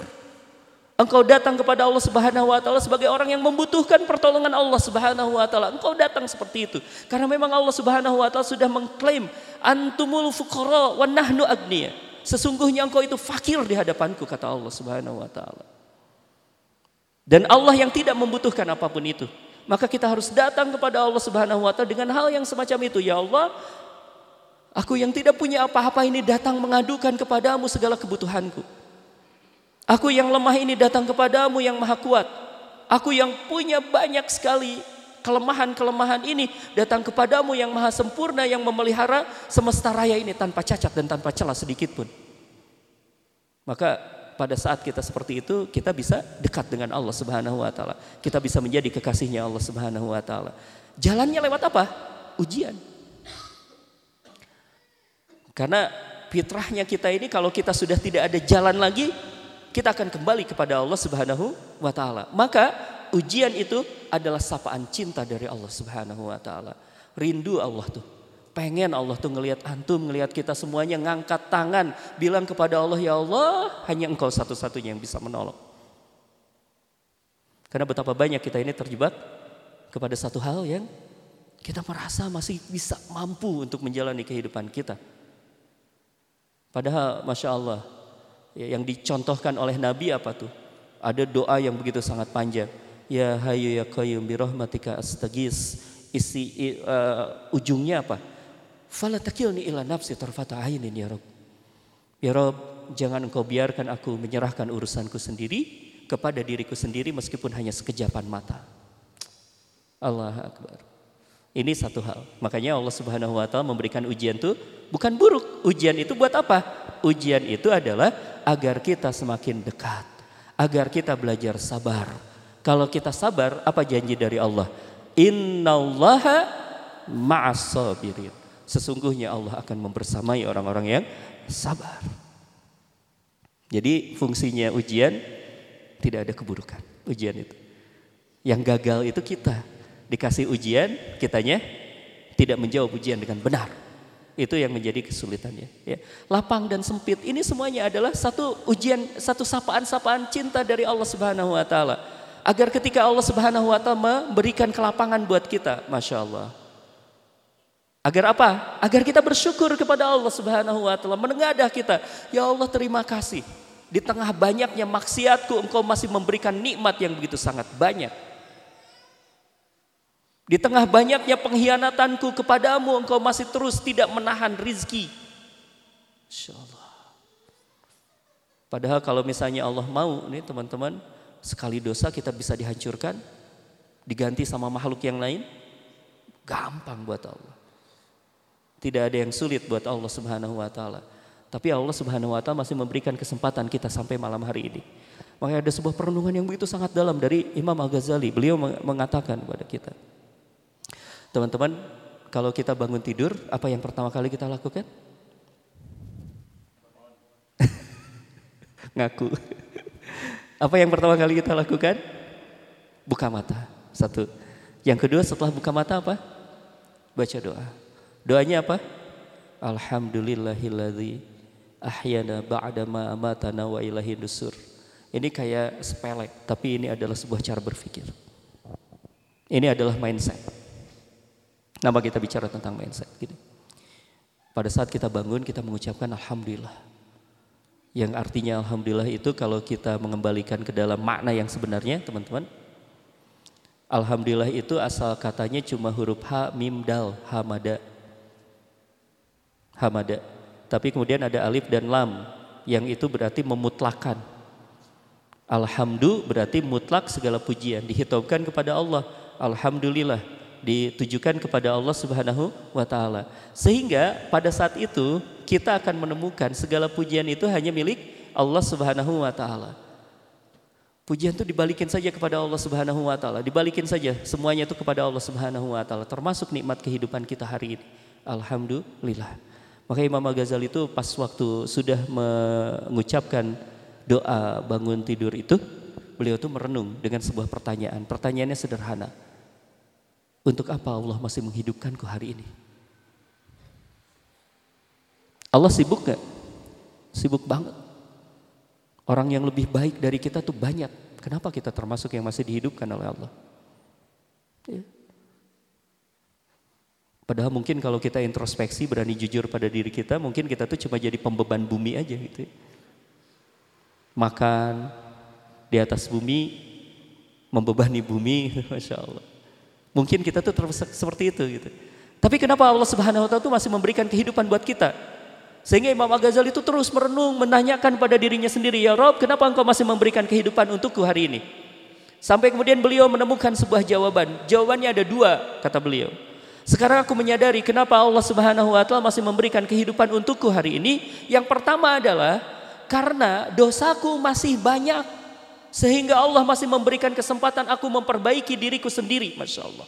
Engkau datang kepada Allah Subhanahu wa taala sebagai orang yang membutuhkan pertolongan Allah Subhanahu wa taala. Engkau datang seperti itu. Karena memang Allah Subhanahu wa taala sudah mengklaim antumul fuqara wa nahnu agniya. Sesungguhnya engkau itu fakir di hadapanku kata Allah Subhanahu wa taala. Dan Allah yang tidak membutuhkan apa pun itu. Maka kita harus datang kepada Allah Subhanahu wa taala dengan hal yang semacam itu. Ya Allah, aku yang tidak punya apa-apa ini datang mengadukan kepadamu segala kebutuhanku. Aku yang lemah ini datang kepadamu yang maha kuat. Aku yang punya banyak sekali kelemahan-kelemahan ini datang kepadamu yang maha sempurna yang memelihara semesta raya ini tanpa cacat dan tanpa celah sedikit pun. Maka pada saat kita seperti itu kita bisa dekat dengan Allah Subhanahu wa taala. Kita bisa menjadi kekasihnya Allah Subhanahu wa taala. Jalannya lewat apa? Ujian. Karena fitrahnya kita ini kalau kita sudah tidak ada jalan lagi, kita akan kembali kepada Allah Subhanahu wa taala. Maka ujian itu adalah sapaan cinta dari Allah Subhanahu wa taala. Rindu Allah tuh. Pengen Allah tuh ngelihat antum, ngelihat kita semuanya ngangkat tangan, bilang kepada Allah, "Ya Allah, hanya Engkau satu-satunya yang bisa menolong." Karena betapa banyak kita ini terjebak kepada satu hal yang kita merasa masih bisa mampu untuk menjalani kehidupan kita. Padahal Masya Allah, ya, yang dicontohkan oleh Nabi apa tuh? Ada doa yang begitu sangat panjang. Ya hayu ya qayyum bi rahmatika astagis. Isi uh, ujungnya apa? Fala takilni ila nafsi tarfata ainin ya Rabb. Ya Rabb, jangan engkau biarkan aku menyerahkan urusanku sendiri kepada diriku sendiri meskipun hanya sekejapan mata. Allah Akbar. Ini satu hal. Makanya Allah Subhanahu wa taala memberikan ujian itu bukan buruk. Ujian itu buat apa? Ujian itu adalah agar kita semakin dekat, agar kita belajar sabar, kalau kita sabar, apa janji dari Allah? Innallaha ma'as sabirin. Sesungguhnya Allah akan membersamai orang-orang yang sabar. Jadi fungsinya ujian tidak ada keburukan. Ujian itu. Yang gagal itu kita. Dikasih ujian, kitanya tidak menjawab ujian dengan benar. Itu yang menjadi kesulitannya. Ya. Lapang dan sempit ini semuanya adalah satu ujian, satu sapaan-sapaan cinta dari Allah Subhanahu Wa Taala agar ketika Allah Subhanahu wa taala memberikan kelapangan buat kita, Masya Allah. Agar apa? Agar kita bersyukur kepada Allah Subhanahu wa taala, menengadah kita, ya Allah terima kasih. Di tengah banyaknya maksiatku engkau masih memberikan nikmat yang begitu sangat banyak. Di tengah banyaknya pengkhianatanku kepadamu engkau masih terus tidak menahan rizki. Insya Allah. Padahal kalau misalnya Allah mau nih teman-teman sekali dosa kita bisa dihancurkan, diganti sama makhluk yang lain, gampang buat Allah. Tidak ada yang sulit buat Allah Subhanahu wa taala. Tapi Allah Subhanahu wa taala masih memberikan kesempatan kita sampai malam hari ini. Makanya ada sebuah perenungan yang begitu sangat dalam dari Imam Al-Ghazali. Beliau mengatakan kepada kita. Teman-teman, kalau kita bangun tidur, apa yang pertama kali kita lakukan? Ngaku. Apa yang pertama kali kita lakukan? Buka mata. Satu. Yang kedua setelah buka mata apa? Baca doa. Doanya apa? Alhamdulillahilladzi ahyana ba'da ma amatana wa ilahi nusur. Ini kayak sepele, tapi ini adalah sebuah cara berpikir. Ini adalah mindset. Nama kita bicara tentang mindset. Gini. Pada saat kita bangun, kita mengucapkan Alhamdulillah yang artinya alhamdulillah itu kalau kita mengembalikan ke dalam makna yang sebenarnya teman-teman alhamdulillah itu asal katanya cuma huruf ha mim dal hamada hamada tapi kemudian ada alif dan lam yang itu berarti memutlakan alhamdulillah berarti mutlak segala pujian dihitungkan kepada Allah alhamdulillah ditujukan kepada Allah Subhanahu wa taala sehingga pada saat itu kita akan menemukan segala pujian itu hanya milik Allah Subhanahu wa taala. Pujian itu dibalikin saja kepada Allah Subhanahu wa taala, dibalikin saja semuanya itu kepada Allah Subhanahu wa taala, termasuk nikmat kehidupan kita hari ini. Alhamdulillah. Maka Imam Al-Ghazali itu pas waktu sudah mengucapkan doa bangun tidur itu, beliau itu merenung dengan sebuah pertanyaan. Pertanyaannya sederhana. Untuk apa Allah masih menghidupkanku hari ini? Allah sibuk gak? Sibuk banget. Orang yang lebih baik dari kita tuh banyak. Kenapa kita termasuk yang masih dihidupkan oleh Allah? Ya. Padahal mungkin kalau kita introspeksi berani jujur pada diri kita, mungkin kita tuh cuma jadi pembeban bumi aja gitu. Ya. Makan di atas bumi, membebani bumi, masya Allah. Mungkin kita tuh seperti itu gitu. Tapi kenapa Allah Subhanahu Wa Taala tuh masih memberikan kehidupan buat kita? Sehingga Imam Al-Ghazali itu terus merenung, menanyakan pada dirinya sendiri, Ya Rob, kenapa engkau masih memberikan kehidupan untukku hari ini? Sampai kemudian beliau menemukan sebuah jawaban. Jawabannya ada dua, kata beliau. Sekarang aku menyadari kenapa Allah Subhanahu wa taala masih memberikan kehidupan untukku hari ini. Yang pertama adalah karena dosaku masih banyak. Sehingga Allah masih memberikan kesempatan aku memperbaiki diriku sendiri. Masya Allah.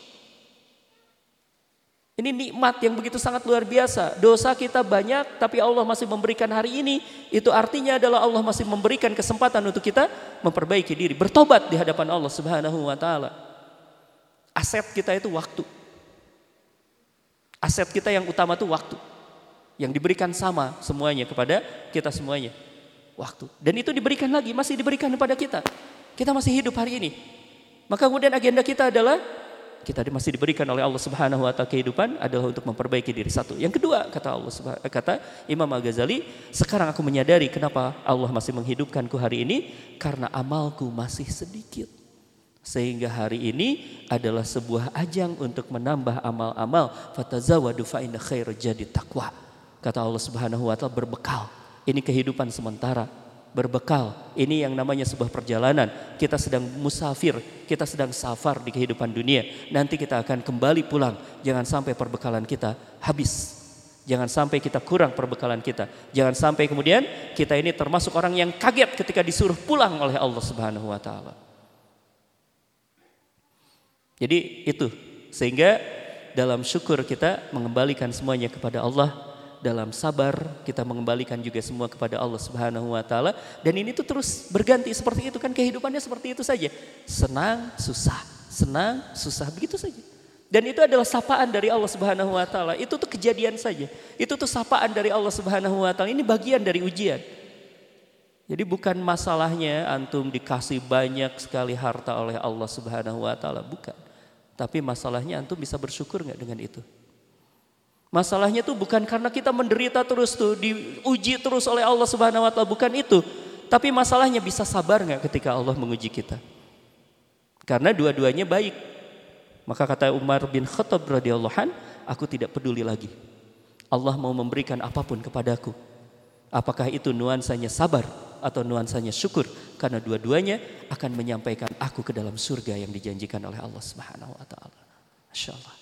Ini nikmat yang begitu sangat luar biasa. Dosa kita banyak tapi Allah masih memberikan hari ini. Itu artinya adalah Allah masih memberikan kesempatan untuk kita memperbaiki diri. Bertobat di hadapan Allah subhanahu wa ta'ala. Aset kita itu waktu. Aset kita yang utama itu waktu. Yang diberikan sama semuanya kepada kita semuanya. Waktu. Dan itu diberikan lagi, masih diberikan kepada kita. Kita masih hidup hari ini. Maka kemudian agenda kita adalah kita masih diberikan oleh Allah Subhanahu wa taala kehidupan adalah untuk memperbaiki diri satu. Yang kedua kata Allah eh, kata Imam Al-Ghazali, sekarang aku menyadari kenapa Allah masih menghidupkanku hari ini karena amalku masih sedikit. Sehingga hari ini adalah sebuah ajang untuk menambah amal-amal. Fatazawadu fa inna jadi takwa. Kata Allah Subhanahu wa taala berbekal. Ini kehidupan sementara berbekal. Ini yang namanya sebuah perjalanan. Kita sedang musafir, kita sedang safar di kehidupan dunia. Nanti kita akan kembali pulang. Jangan sampai perbekalan kita habis. Jangan sampai kita kurang perbekalan kita. Jangan sampai kemudian kita ini termasuk orang yang kaget ketika disuruh pulang oleh Allah Subhanahu wa taala. Jadi itu sehingga dalam syukur kita mengembalikan semuanya kepada Allah dalam sabar kita mengembalikan juga semua kepada Allah Subhanahu wa taala dan ini tuh terus berganti seperti itu kan kehidupannya seperti itu saja. Senang, susah, senang, susah begitu saja. Dan itu adalah sapaan dari Allah Subhanahu wa taala. Itu tuh kejadian saja. Itu tuh sapaan dari Allah Subhanahu wa taala. Ini bagian dari ujian. Jadi bukan masalahnya antum dikasih banyak sekali harta oleh Allah Subhanahu wa taala, bukan. Tapi masalahnya antum bisa bersyukur nggak dengan itu? Masalahnya tuh bukan karena kita menderita terus tuh, diuji terus oleh Allah Subhanahu wa taala, bukan itu. Tapi masalahnya bisa sabar nggak ketika Allah menguji kita? Karena dua-duanya baik. Maka kata Umar bin Khattab radhiyallahu an, aku tidak peduli lagi. Allah mau memberikan apa pun kepadaku. Apakah itu nuansanya sabar atau nuansanya syukur? Karena dua-duanya akan menyampaikan aku ke dalam surga yang dijanjikan oleh Allah Subhanahu wa taala. Masya Allah.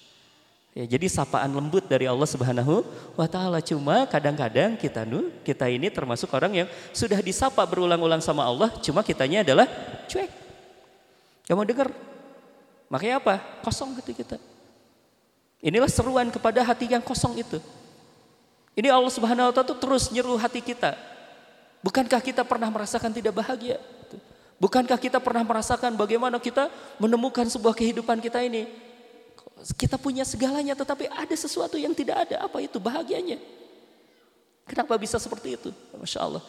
Ya, jadi sapaan lembut dari Allah Subhanahu wa taala. Cuma kadang-kadang kita nu, kita ini termasuk orang yang sudah disapa berulang-ulang sama Allah, cuma kitanya adalah cuek. Gak mau dengar. Makanya apa? Kosong gitu kita. Inilah seruan kepada hati yang kosong itu. Ini Allah Subhanahu wa taala terus nyeru hati kita. Bukankah kita pernah merasakan tidak bahagia? Bukankah kita pernah merasakan bagaimana kita menemukan sebuah kehidupan kita ini? Kita punya segalanya tetapi ada sesuatu yang tidak ada. Apa itu bahagianya? Kenapa bisa seperti itu? Masya Allah.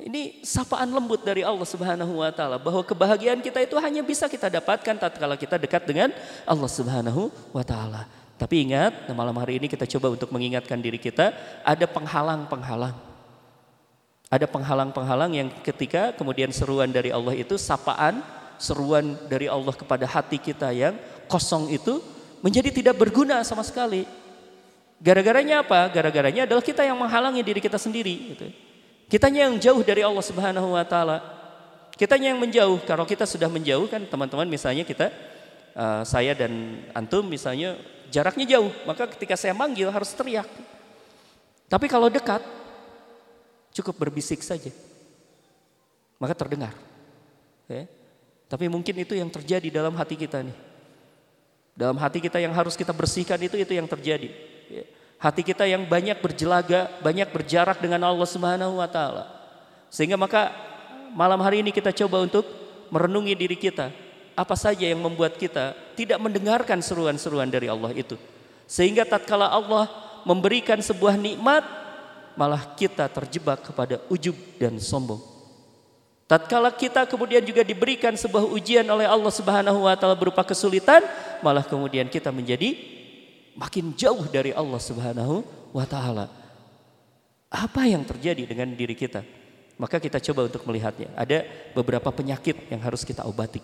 Ini sapaan lembut dari Allah Subhanahu wa taala bahwa kebahagiaan kita itu hanya bisa kita dapatkan tatkala kita dekat dengan Allah Subhanahu wa taala. Tapi ingat, malam hari ini kita coba untuk mengingatkan diri kita ada penghalang-penghalang. Ada penghalang-penghalang yang ketika kemudian seruan dari Allah itu sapaan, seruan dari Allah kepada hati kita yang kosong itu menjadi tidak berguna sama sekali. Gara-garanya apa? Gara-garanya adalah kita yang menghalangi diri kita sendiri. Gitu. Kitanya yang jauh dari Allah Subhanahu Wa Taala. Kitanya yang menjauh. Kalau kita sudah menjauh kan teman-teman misalnya kita, uh, saya dan antum misalnya jaraknya jauh. Maka ketika saya manggil harus teriak. Tapi kalau dekat cukup berbisik saja. Maka terdengar. Ya. Tapi mungkin itu yang terjadi dalam hati kita nih. Dalam hati kita yang harus kita bersihkan itu itu yang terjadi. Ya. Hati kita yang banyak berjelaga, banyak berjarak dengan Allah Subhanahu wa taala. Sehingga maka malam hari ini kita coba untuk merenungi diri kita. Apa saja yang membuat kita tidak mendengarkan seruan-seruan dari Allah itu. Sehingga tatkala Allah memberikan sebuah nikmat malah kita terjebak kepada ujub dan sombong. Tatkala kita kemudian juga diberikan sebuah ujian oleh Allah Subhanahu wa taala berupa kesulitan, malah kemudian kita menjadi makin jauh dari Allah Subhanahu wa taala. Apa yang terjadi dengan diri kita? Maka kita coba untuk melihatnya. Ada beberapa penyakit yang harus kita obati.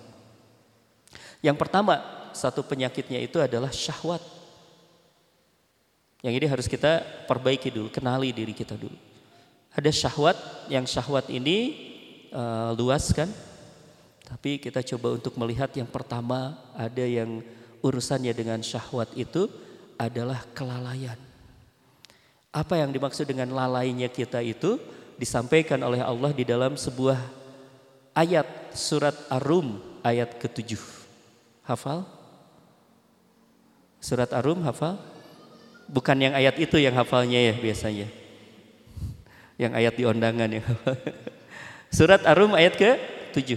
Yang pertama, satu penyakitnya itu adalah syahwat. Yang ini harus kita perbaiki dulu, kenali diri kita dulu. Ada syahwat, yang syahwat ini uh, luas kan? Tapi kita coba untuk melihat yang pertama ada yang urusannya dengan syahwat itu adalah kelalaian. Apa yang dimaksud dengan lalainya kita itu disampaikan oleh Allah di dalam sebuah ayat surat Ar-Rum ayat ke-7. Hafal? Surat Ar-Rum hafal? Bukan yang ayat itu yang hafalnya ya biasanya. Yang ayat di undangan ya. Surat Ar-Rum ayat ke-7.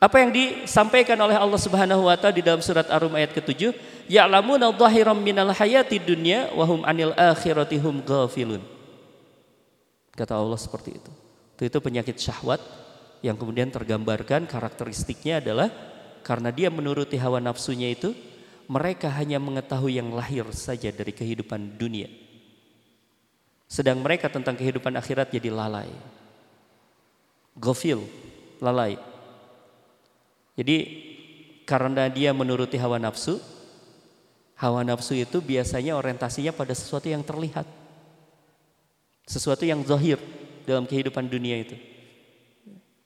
Apa yang disampaikan oleh Allah Subhanahu wa taala di dalam surat Ar-Rum ayat ke-7? Ya'lamuna dhahiran minal hayati dunya wa hum 'anil akhirati hum ghafilun. Kata Allah seperti itu. Itu, itu penyakit syahwat yang kemudian tergambarkan karakteristiknya adalah karena dia menuruti hawa nafsunya itu mereka hanya mengetahui yang lahir saja dari kehidupan dunia. Sedang mereka tentang kehidupan akhirat jadi lalai. Gofil, lalai. Jadi karena dia menuruti hawa nafsu, hawa nafsu itu biasanya orientasinya pada sesuatu yang terlihat. Sesuatu yang zahir dalam kehidupan dunia itu.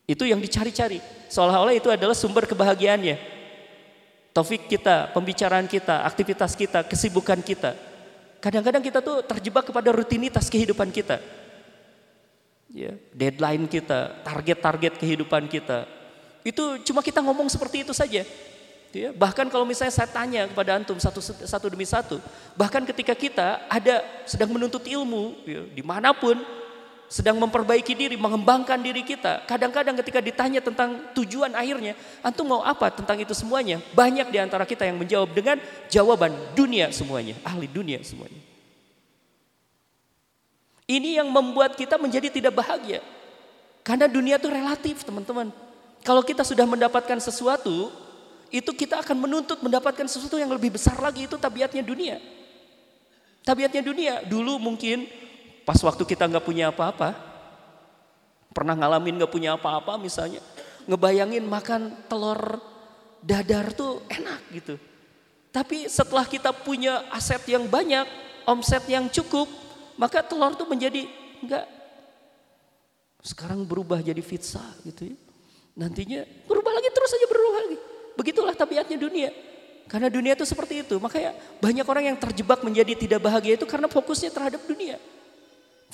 Itu yang dicari-cari. Seolah-olah itu adalah sumber kebahagiaannya taufik kita, pembicaraan kita, aktivitas kita, kesibukan kita. Kadang-kadang kita tuh terjebak kepada rutinitas kehidupan kita. Ya, deadline kita, target-target kehidupan kita. Itu cuma kita ngomong seperti itu saja. Ya, bahkan kalau misalnya saya tanya kepada antum satu satu demi satu, bahkan ketika kita ada sedang menuntut ilmu ya, di mana pun, sedang memperbaiki diri, mengembangkan diri kita. Kadang-kadang ketika ditanya tentang tujuan akhirnya, antum mau apa tentang itu semuanya? Banyak di antara kita yang menjawab dengan jawaban dunia semuanya, ahli dunia semuanya. Ini yang membuat kita menjadi tidak bahagia. Karena dunia itu relatif, teman-teman. Kalau kita sudah mendapatkan sesuatu, itu kita akan menuntut mendapatkan sesuatu yang lebih besar lagi itu tabiatnya dunia. Tabiatnya dunia. Dulu mungkin Pas waktu kita nggak punya apa-apa, pernah ngalamin nggak punya apa-apa misalnya, ngebayangin makan telur dadar tuh enak gitu. Tapi setelah kita punya aset yang banyak, omset yang cukup, maka telur tuh menjadi enggak. Sekarang berubah jadi pizza gitu ya. Nantinya berubah lagi terus saja berubah lagi. Begitulah tabiatnya dunia. Karena dunia itu seperti itu. Makanya banyak orang yang terjebak menjadi tidak bahagia itu karena fokusnya terhadap dunia.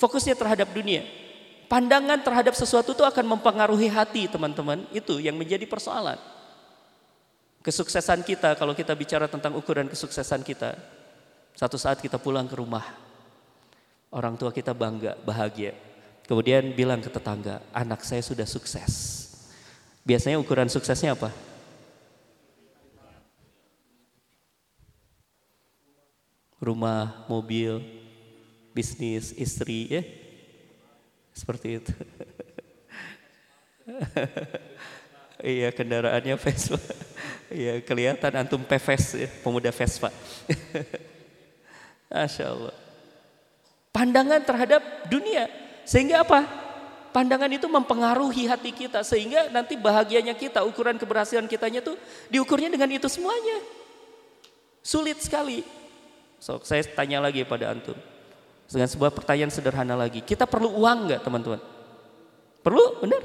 Fokusnya terhadap dunia. Pandangan terhadap sesuatu itu akan mempengaruhi hati teman-teman. Itu yang menjadi persoalan. Kesuksesan kita kalau kita bicara tentang ukuran kesuksesan kita. Satu saat kita pulang ke rumah. Orang tua kita bangga, bahagia. Kemudian bilang ke tetangga, anak saya sudah sukses. Biasanya ukuran suksesnya apa? Rumah, mobil, bisnis, istri ya. Seperti itu. iya kendaraannya Vespa. iya kelihatan antum Peves ya, pemuda Vespa. Masya Allah. Pandangan terhadap dunia. Sehingga apa? Pandangan itu mempengaruhi hati kita. Sehingga nanti bahagianya kita, ukuran keberhasilan kitanya tuh diukurnya dengan itu semuanya. Sulit sekali. So, saya tanya lagi pada antum. Dengan sebuah pertanyaan sederhana lagi. Kita perlu uang nggak teman-teman? Perlu? Benar?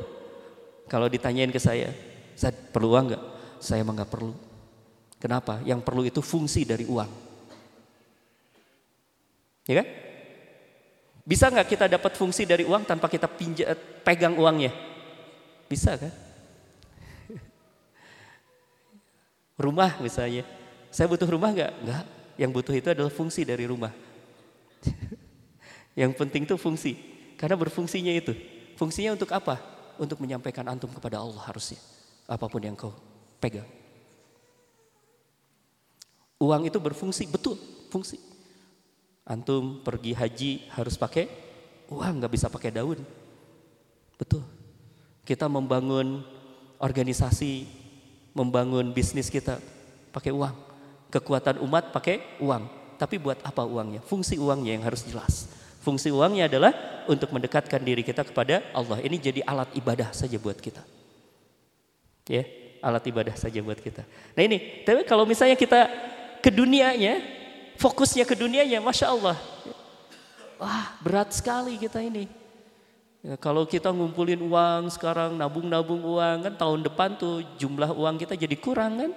Kalau ditanyain ke saya, saya perlu uang nggak? Saya emang nggak perlu. Kenapa? Yang perlu itu fungsi dari uang. Ya kan? Bisa nggak kita dapat fungsi dari uang tanpa kita pinja, pegang uangnya? Bisa kan? Rumah misalnya. Saya butuh rumah nggak? Nggak. Yang butuh itu adalah fungsi dari rumah. Yang penting itu fungsi. Karena berfungsinya itu. Fungsinya untuk apa? Untuk menyampaikan antum kepada Allah harusnya. Apa pun yang kau pegang. Uang itu berfungsi, betul fungsi. Antum pergi haji harus pakai uang, nggak bisa pakai daun. Betul. Kita membangun organisasi, membangun bisnis kita pakai uang. Kekuatan umat pakai uang. Tapi buat apa uangnya? Fungsi uangnya yang harus jelas. Fungsi uangnya adalah untuk mendekatkan diri kita kepada Allah. Ini jadi alat ibadah saja buat kita. Ya, alat ibadah saja buat kita. Nah ini, tapi kalau misalnya kita ke dunianya, fokusnya ke dunianya, masya Allah, wah berat sekali kita ini. Ya, kalau kita ngumpulin uang sekarang, nabung-nabung uang kan tahun depan tuh jumlah uang kita jadi kurang kan.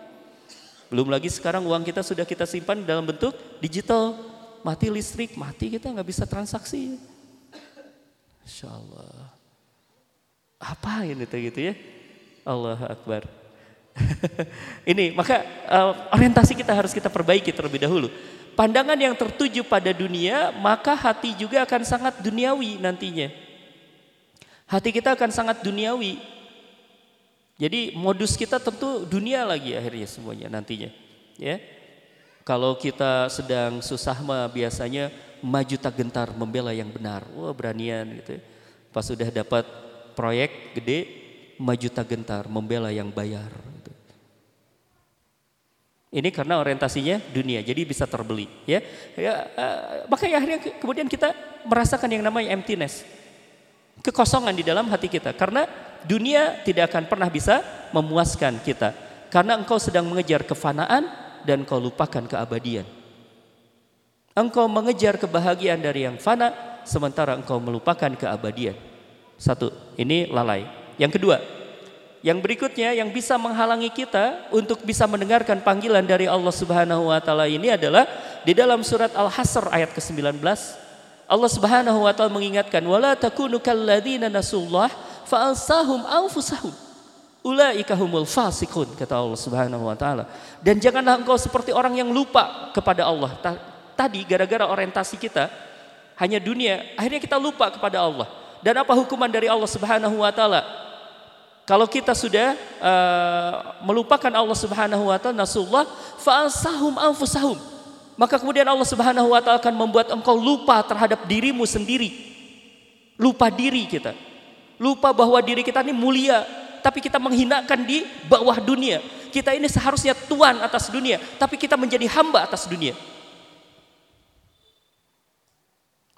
Belum lagi sekarang uang kita sudah kita simpan dalam bentuk digital. Mati listrik, mati kita nggak bisa transaksi. Insya Allah. Apa ini gitu ya? Allah Akbar. ini maka uh, orientasi kita harus kita perbaiki terlebih dahulu. Pandangan yang tertuju pada dunia, maka hati juga akan sangat duniawi nantinya. Hati kita akan sangat duniawi. Jadi modus kita tentu dunia lagi akhirnya semuanya nantinya. Ya. Kalau kita sedang susah mah biasanya maju tak gentar membela yang benar. Wah beranian gitu. Ya. Pas sudah dapat proyek gede, maju tak gentar membela yang bayar. Gitu. Ini karena orientasinya dunia, jadi bisa terbeli. Ya, ya uh, makanya akhirnya kemudian kita merasakan yang namanya emptiness kekosongan di dalam hati kita karena dunia tidak akan pernah bisa memuaskan kita karena engkau sedang mengejar kefanaan dan kau lupakan keabadian. Engkau mengejar kebahagiaan dari yang fana sementara engkau melupakan keabadian. Satu, ini lalai. Yang kedua, yang berikutnya yang bisa menghalangi kita untuk bisa mendengarkan panggilan dari Allah Subhanahu wa taala ini adalah di dalam surat Al-Hasr ayat ke-19 Allah Subhanahu wa taala mengingatkan wala takunu kalladzina nasullah fa'alsahum anfusahum ulaika humul fasiqun kata Allah Subhanahu wa taala. Dan janganlah engkau seperti orang yang lupa kepada Allah. Tadi gara-gara orientasi kita hanya dunia akhirnya kita lupa kepada Allah. Dan apa hukuman dari Allah Subhanahu wa taala? Kalau kita sudah uh, melupakan Allah Subhanahu wa taala nasullah fa'alsahum anfusahum. Maka kemudian Allah Subhanahu wa taala akan membuat engkau lupa terhadap dirimu sendiri. Lupa diri kita. Lupa bahwa diri kita ini mulia, tapi kita menghinakan di bawah dunia. Kita ini seharusnya tuan atas dunia, tapi kita menjadi hamba atas dunia.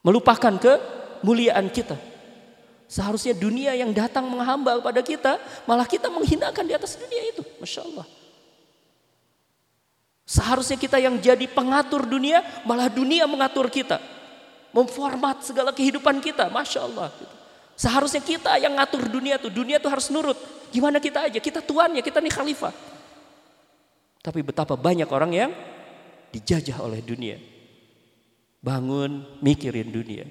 Melupakan kemuliaan kita. Seharusnya dunia yang datang menghamba kepada kita, malah kita menghinakan di atas dunia itu. Masya Allah. Seharusnya kita yang jadi pengatur dunia, malah dunia mengatur kita. Memformat segala kehidupan kita, Masya Allah. Gitu. Seharusnya kita yang ngatur dunia tuh, dunia tuh harus nurut. Gimana kita aja, kita tuannya, kita nih khalifah. Tapi betapa banyak orang yang dijajah oleh dunia. Bangun, mikirin dunia.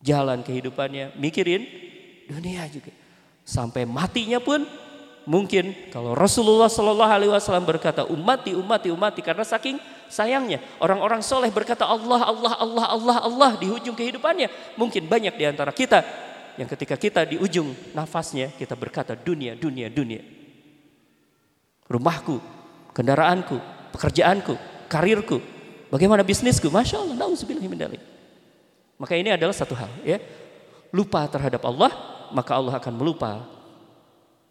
Jalan kehidupannya, mikirin dunia juga. Sampai matinya pun mungkin kalau Rasulullah Shallallahu Alaihi Wasallam berkata umati umati umati karena saking sayangnya orang-orang soleh berkata Allah Allah Allah Allah Allah di ujung kehidupannya. Mungkin banyak di antara kita yang ketika kita di ujung nafasnya kita berkata dunia dunia dunia. Rumahku kendaraanku pekerjaanku karirku bagaimana bisnisku? Masya Allah maka ini adalah satu hal ya. Lupa terhadap Allah maka Allah akan melupa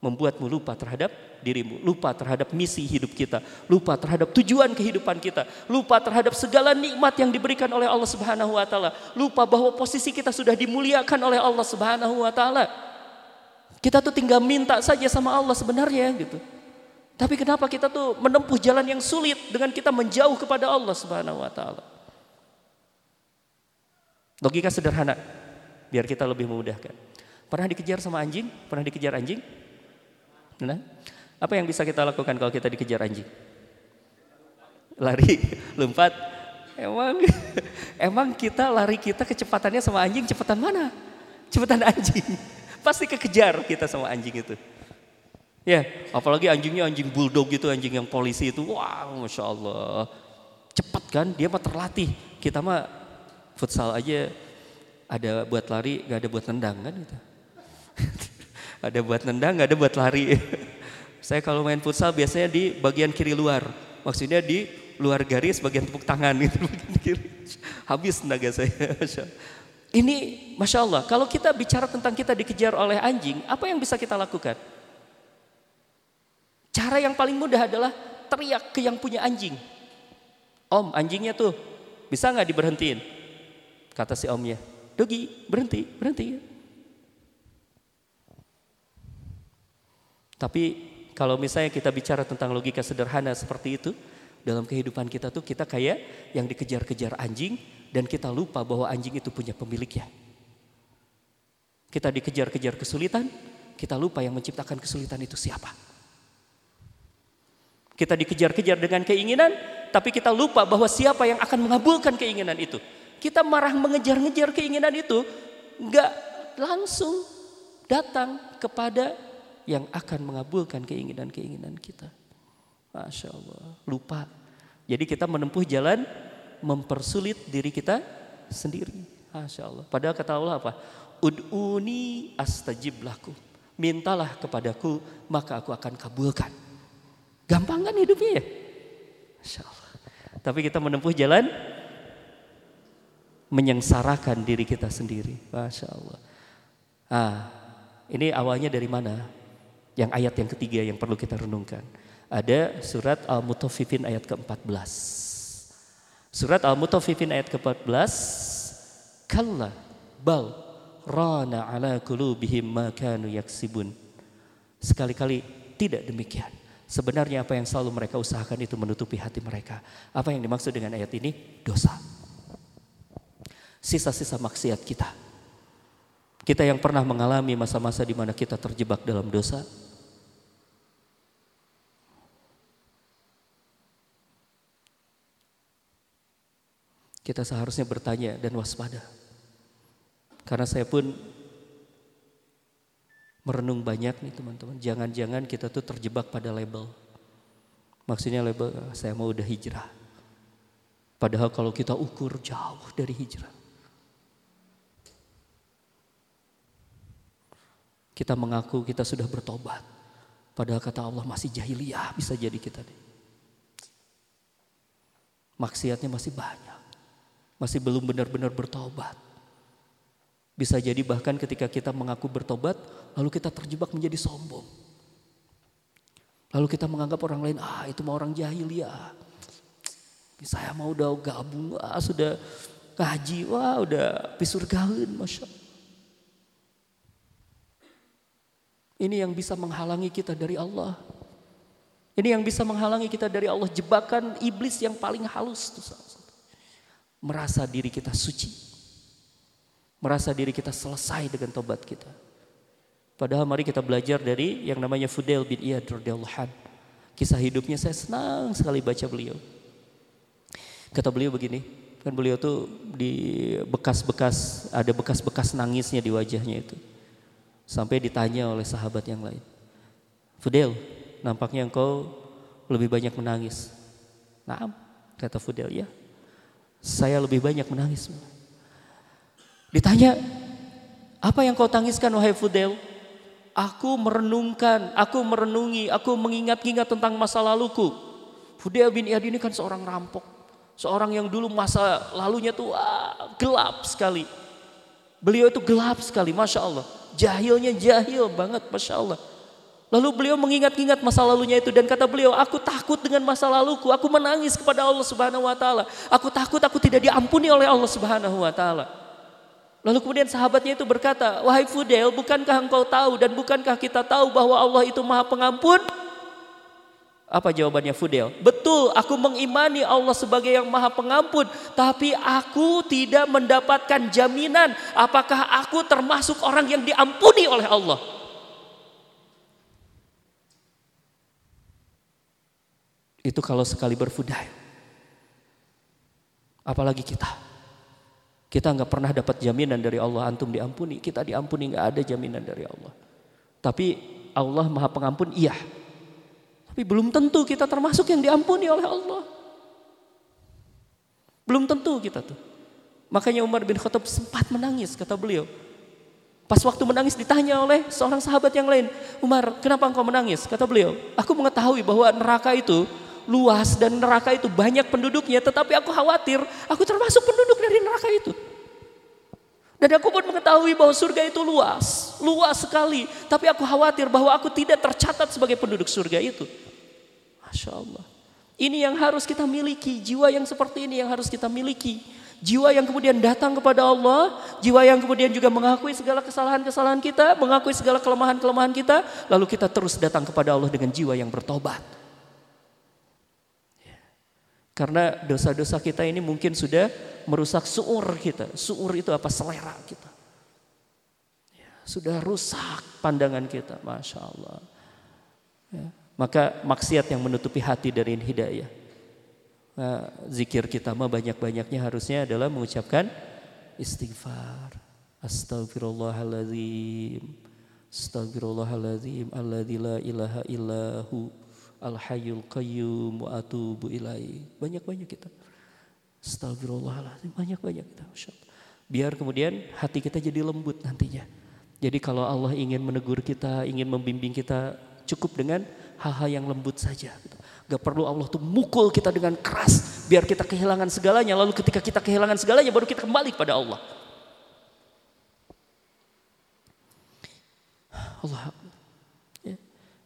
membuatmu lupa terhadap dirimu, lupa terhadap misi hidup kita, lupa terhadap tujuan kehidupan kita, lupa terhadap segala nikmat yang diberikan oleh Allah Subhanahu wa taala, lupa bahwa posisi kita sudah dimuliakan oleh Allah Subhanahu wa taala. Kita tuh tinggal minta saja sama Allah sebenarnya gitu. Tapi kenapa kita tuh menempuh jalan yang sulit dengan kita menjauh kepada Allah Subhanahu wa taala? Logika sederhana biar kita lebih memudahkan. Pernah dikejar sama anjing? Pernah dikejar anjing? Nah, apa yang bisa kita lakukan kalau kita dikejar anjing? Lari, lompat. Emang emang kita lari kita kecepatannya sama anjing cepetan mana? Cepetan anjing. Pasti kekejar kita sama anjing itu. Ya, apalagi anjingnya anjing bulldog gitu, anjing yang polisi itu. Wow, masya Allah. Cepat kan, dia mah terlatih. Kita mah futsal aja ada buat lari, gak ada buat nendang kan gitu. Ada buat nendang, ada buat lari. saya kalau main futsal biasanya di bagian kiri luar, maksudnya di luar garis bagian tepuk tangan gitu, Habis tenaga saya. Ini masya Allah, kalau kita bicara tentang kita dikejar oleh anjing, apa yang bisa kita lakukan? Cara yang paling mudah adalah teriak ke yang punya anjing. Om, anjingnya tuh bisa nggak diberhentiin? Kata si omnya, Dogi berhenti, berhenti. Tapi kalau misalnya kita bicara tentang logika sederhana seperti itu, dalam kehidupan kita tuh kita kayak yang dikejar-kejar anjing dan kita lupa bahwa anjing itu punya pemiliknya. Kita dikejar-kejar kesulitan, kita lupa yang menciptakan kesulitan itu siapa. Kita dikejar-kejar dengan keinginan, tapi kita lupa bahwa siapa yang akan mengabulkan keinginan itu. Kita marah mengejar-ngejar keinginan itu, nggak langsung datang kepada yang akan mengabulkan keinginan-keinginan kita. Masya Allah, lupa. Jadi kita menempuh jalan mempersulit diri kita sendiri. Masya Allah. Padahal kata Allah apa? Ud'uni astajib laku. Mintalah kepadaku, maka aku akan kabulkan. Gampang kan hidupnya ya? Masya Allah. Tapi kita menempuh jalan menyengsarakan diri kita sendiri. Masya Allah. Ah, ini awalnya dari mana? Yang ayat yang ketiga yang perlu kita renungkan. Ada surat Al-Mutaffifin ayat ke-14. Surat Al-Mutaffifin ayat ke-14. Kalla bal rana ala kulubihim ma kanu yaksibun. Sekali-kali tidak demikian. Sebenarnya apa yang selalu mereka usahakan itu menutupi hati mereka. Apa yang dimaksud dengan ayat ini? Dosa. Sisa-sisa maksiat kita. Kita yang pernah mengalami masa-masa di mana kita terjebak dalam dosa, kita seharusnya bertanya dan waspada. Karena saya pun merenung banyak nih teman-teman. Jangan-jangan kita tuh terjebak pada label. Maksudnya label saya mau udah hijrah. Padahal kalau kita ukur jauh dari hijrah. Kita mengaku kita sudah bertobat. Padahal kata Allah masih jahiliyah bisa jadi kita. Maksiatnya masih banyak masih belum benar-benar bertobat. Bisa jadi bahkan ketika kita mengaku bertobat, lalu kita terjebak menjadi sombong. Lalu kita menganggap orang lain, ah itu mau orang jahil ya. Saya mau udah gabung, ah sudah kaji, wah udah pisur gaun, Masya Ini yang bisa menghalangi kita dari Allah. Ini yang bisa menghalangi kita dari Allah. Jebakan iblis yang paling halus. Tuh merasa diri kita suci. Merasa diri kita selesai dengan tobat kita. Padahal mari kita belajar dari yang namanya Fudel bin Iyad radhiyallahu Kisah hidupnya saya senang sekali baca beliau. Kata beliau begini, kan beliau tuh di bekas-bekas ada bekas-bekas nangisnya di wajahnya itu. Sampai ditanya oleh sahabat yang lain. Fudel, nampaknya engkau lebih banyak menangis. Nah, kata Fudel, ya saya lebih banyak menangis. Ditanya, apa yang kau tangiskan wahai Fudel? Aku merenungkan, aku merenungi, aku mengingat-ingat tentang masa laluku. Fudel bin Iyad ini kan seorang rampok. Seorang yang dulu masa lalunya tuh gelap sekali. Beliau itu gelap sekali, Masya Allah. Jahilnya jahil banget, Masya Allah. Lalu beliau mengingat-ingat masa lalunya itu dan kata beliau, aku takut dengan masa laluku, aku menangis kepada Allah Subhanahu wa taala. Aku takut aku tidak diampuni oleh Allah Subhanahu wa taala. Lalu kemudian sahabatnya itu berkata, "Wahai Fudel, bukankah engkau tahu dan bukankah kita tahu bahwa Allah itu Maha Pengampun?" Apa jawabannya Fudel? Betul, aku mengimani Allah sebagai yang Maha Pengampun, tapi aku tidak mendapatkan jaminan apakah aku termasuk orang yang diampuni oleh Allah. Itu kalau sekali berfudai. Apalagi kita. Kita nggak pernah dapat jaminan dari Allah antum diampuni. Kita diampuni nggak ada jaminan dari Allah. Tapi Allah maha pengampun iya. Tapi belum tentu kita termasuk yang diampuni oleh Allah. Belum tentu kita tuh. Makanya Umar bin Khattab sempat menangis kata beliau. Pas waktu menangis ditanya oleh seorang sahabat yang lain. Umar kenapa engkau menangis? Kata beliau. Aku mengetahui bahwa neraka itu luas dan neraka itu banyak penduduknya, tetapi aku khawatir aku termasuk penduduk dari neraka itu. Dan aku pun mengetahui bahwa surga itu luas, luas sekali. Tapi aku khawatir bahwa aku tidak tercatat sebagai penduduk surga itu. Masya Allah. Ini yang harus kita miliki, jiwa yang seperti ini yang harus kita miliki. Jiwa yang kemudian datang kepada Allah, jiwa yang kemudian juga mengakui segala kesalahan-kesalahan kita, mengakui segala kelemahan-kelemahan kita, lalu kita terus datang kepada Allah dengan jiwa yang bertobat. Karena dosa-dosa kita ini mungkin sudah merusak suur kita. Suur itu apa? Selera kita. Ya, Sudah rusak pandangan kita, masya Allah. Ya. Maka maksiat yang menutupi hati dari hidayah. Nah, zikir kita mah banyak-banyaknya harusnya adalah mengucapkan istighfar. Astagfirullahaladzim. Astagfirullahaladzim. Alladzi la ilaha illahu. Al hayyul qayyum wa atubu ilai. Banyak-banyak kita. Astagfirullahaladzim. Banyak-banyak kita. Biar kemudian hati kita jadi lembut nantinya. Jadi kalau Allah ingin menegur kita, ingin membimbing kita, cukup dengan hal-hal yang lembut saja. Gitu. Gak perlu Allah tuh mukul kita dengan keras, biar kita kehilangan segalanya. Lalu ketika kita kehilangan segalanya, baru kita kembali kepada Allah. Allah.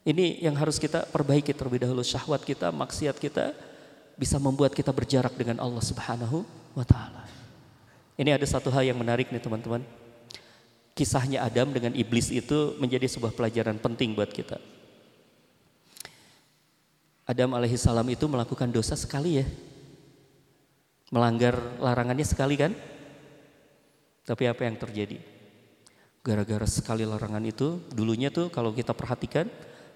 Ini yang harus kita perbaiki terlebih dahulu. Syahwat kita, maksiat kita bisa membuat kita berjarak dengan Allah Subhanahu wa taala. Ini ada satu hal yang menarik nih teman-teman kisahnya Adam dengan iblis itu menjadi sebuah pelajaran penting buat kita. Adam alaihissalam itu melakukan dosa sekali ya. Melanggar larangannya sekali kan? Tapi apa yang terjadi? Gara-gara sekali larangan itu, dulunya tuh kalau kita perhatikan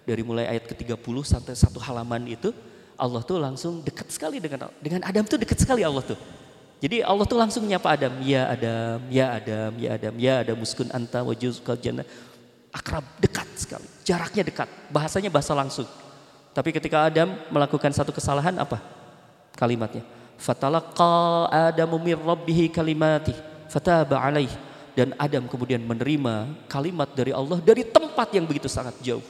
dari mulai ayat ke-30 sampai satu halaman itu, Allah tuh langsung dekat sekali dengan dengan Adam tuh dekat sekali Allah tuh. Jadi Allah tuh langsung menyapa Adam, ya Adam, ya Adam, ya Adam, ya Adam muskun anta wajuzukal jannah. Akrab, dekat sekali, jaraknya dekat, bahasanya bahasa langsung. Tapi ketika Adam melakukan satu kesalahan apa? Kalimatnya. Fatalaqa Adamu mir rabbihi kalimati fataba alaih. Dan Adam kemudian menerima kalimat dari Allah dari tempat yang begitu sangat jauh.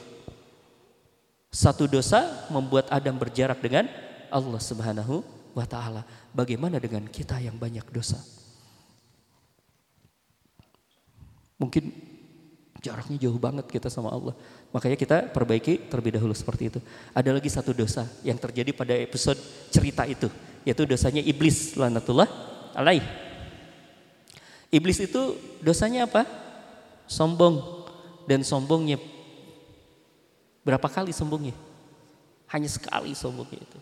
Satu dosa membuat Adam berjarak dengan Allah Subhanahu wa taala. Bagaimana dengan kita yang banyak dosa? Mungkin jaraknya jauh banget kita sama Allah. Makanya kita perbaiki terlebih dahulu seperti itu. Ada lagi satu dosa yang terjadi pada episode cerita itu, yaitu dosanya iblis lanatullah alaih. Iblis itu dosanya apa? Sombong dan sombongnya berapa kali sombongnya? Hanya sekali sombongnya itu.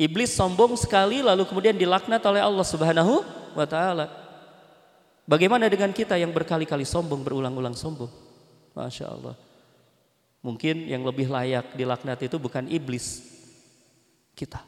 Iblis sombong sekali lalu kemudian dilaknat oleh Allah Subhanahu wa taala. Bagaimana dengan kita yang berkali-kali sombong, berulang-ulang sombong? Masya Allah. Mungkin yang lebih layak dilaknat itu bukan iblis, kita.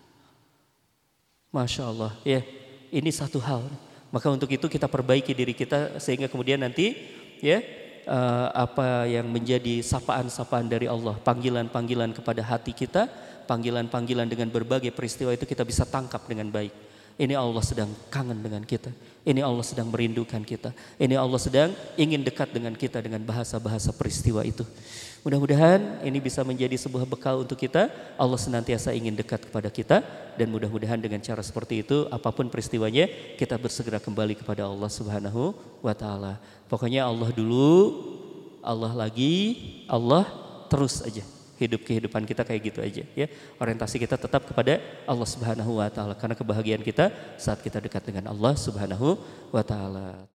Masya Allah, ya ini satu hal. Maka untuk itu kita perbaiki diri kita sehingga kemudian nanti ya uh, apa yang menjadi sapaan-sapaan dari Allah, panggilan-panggilan kepada hati kita panggilan-panggilan dengan berbagai peristiwa itu kita bisa tangkap dengan baik. Ini Allah sedang kangen dengan kita. Ini Allah sedang merindukan kita. Ini Allah sedang ingin dekat dengan kita dengan bahasa-bahasa peristiwa itu. Mudah-mudahan ini bisa menjadi sebuah bekal untuk kita. Allah senantiasa ingin dekat kepada kita dan mudah-mudahan dengan cara seperti itu apa pun peristiwanya kita bersegera kembali kepada Allah Subhanahu wa taala. Pokoknya Allah dulu, Allah lagi, Allah terus aja hidup kehidupan kita kayak gitu aja ya. Orientasi kita tetap kepada Allah Subhanahu wa taala karena kebahagiaan kita saat kita dekat dengan Allah Subhanahu wa taala.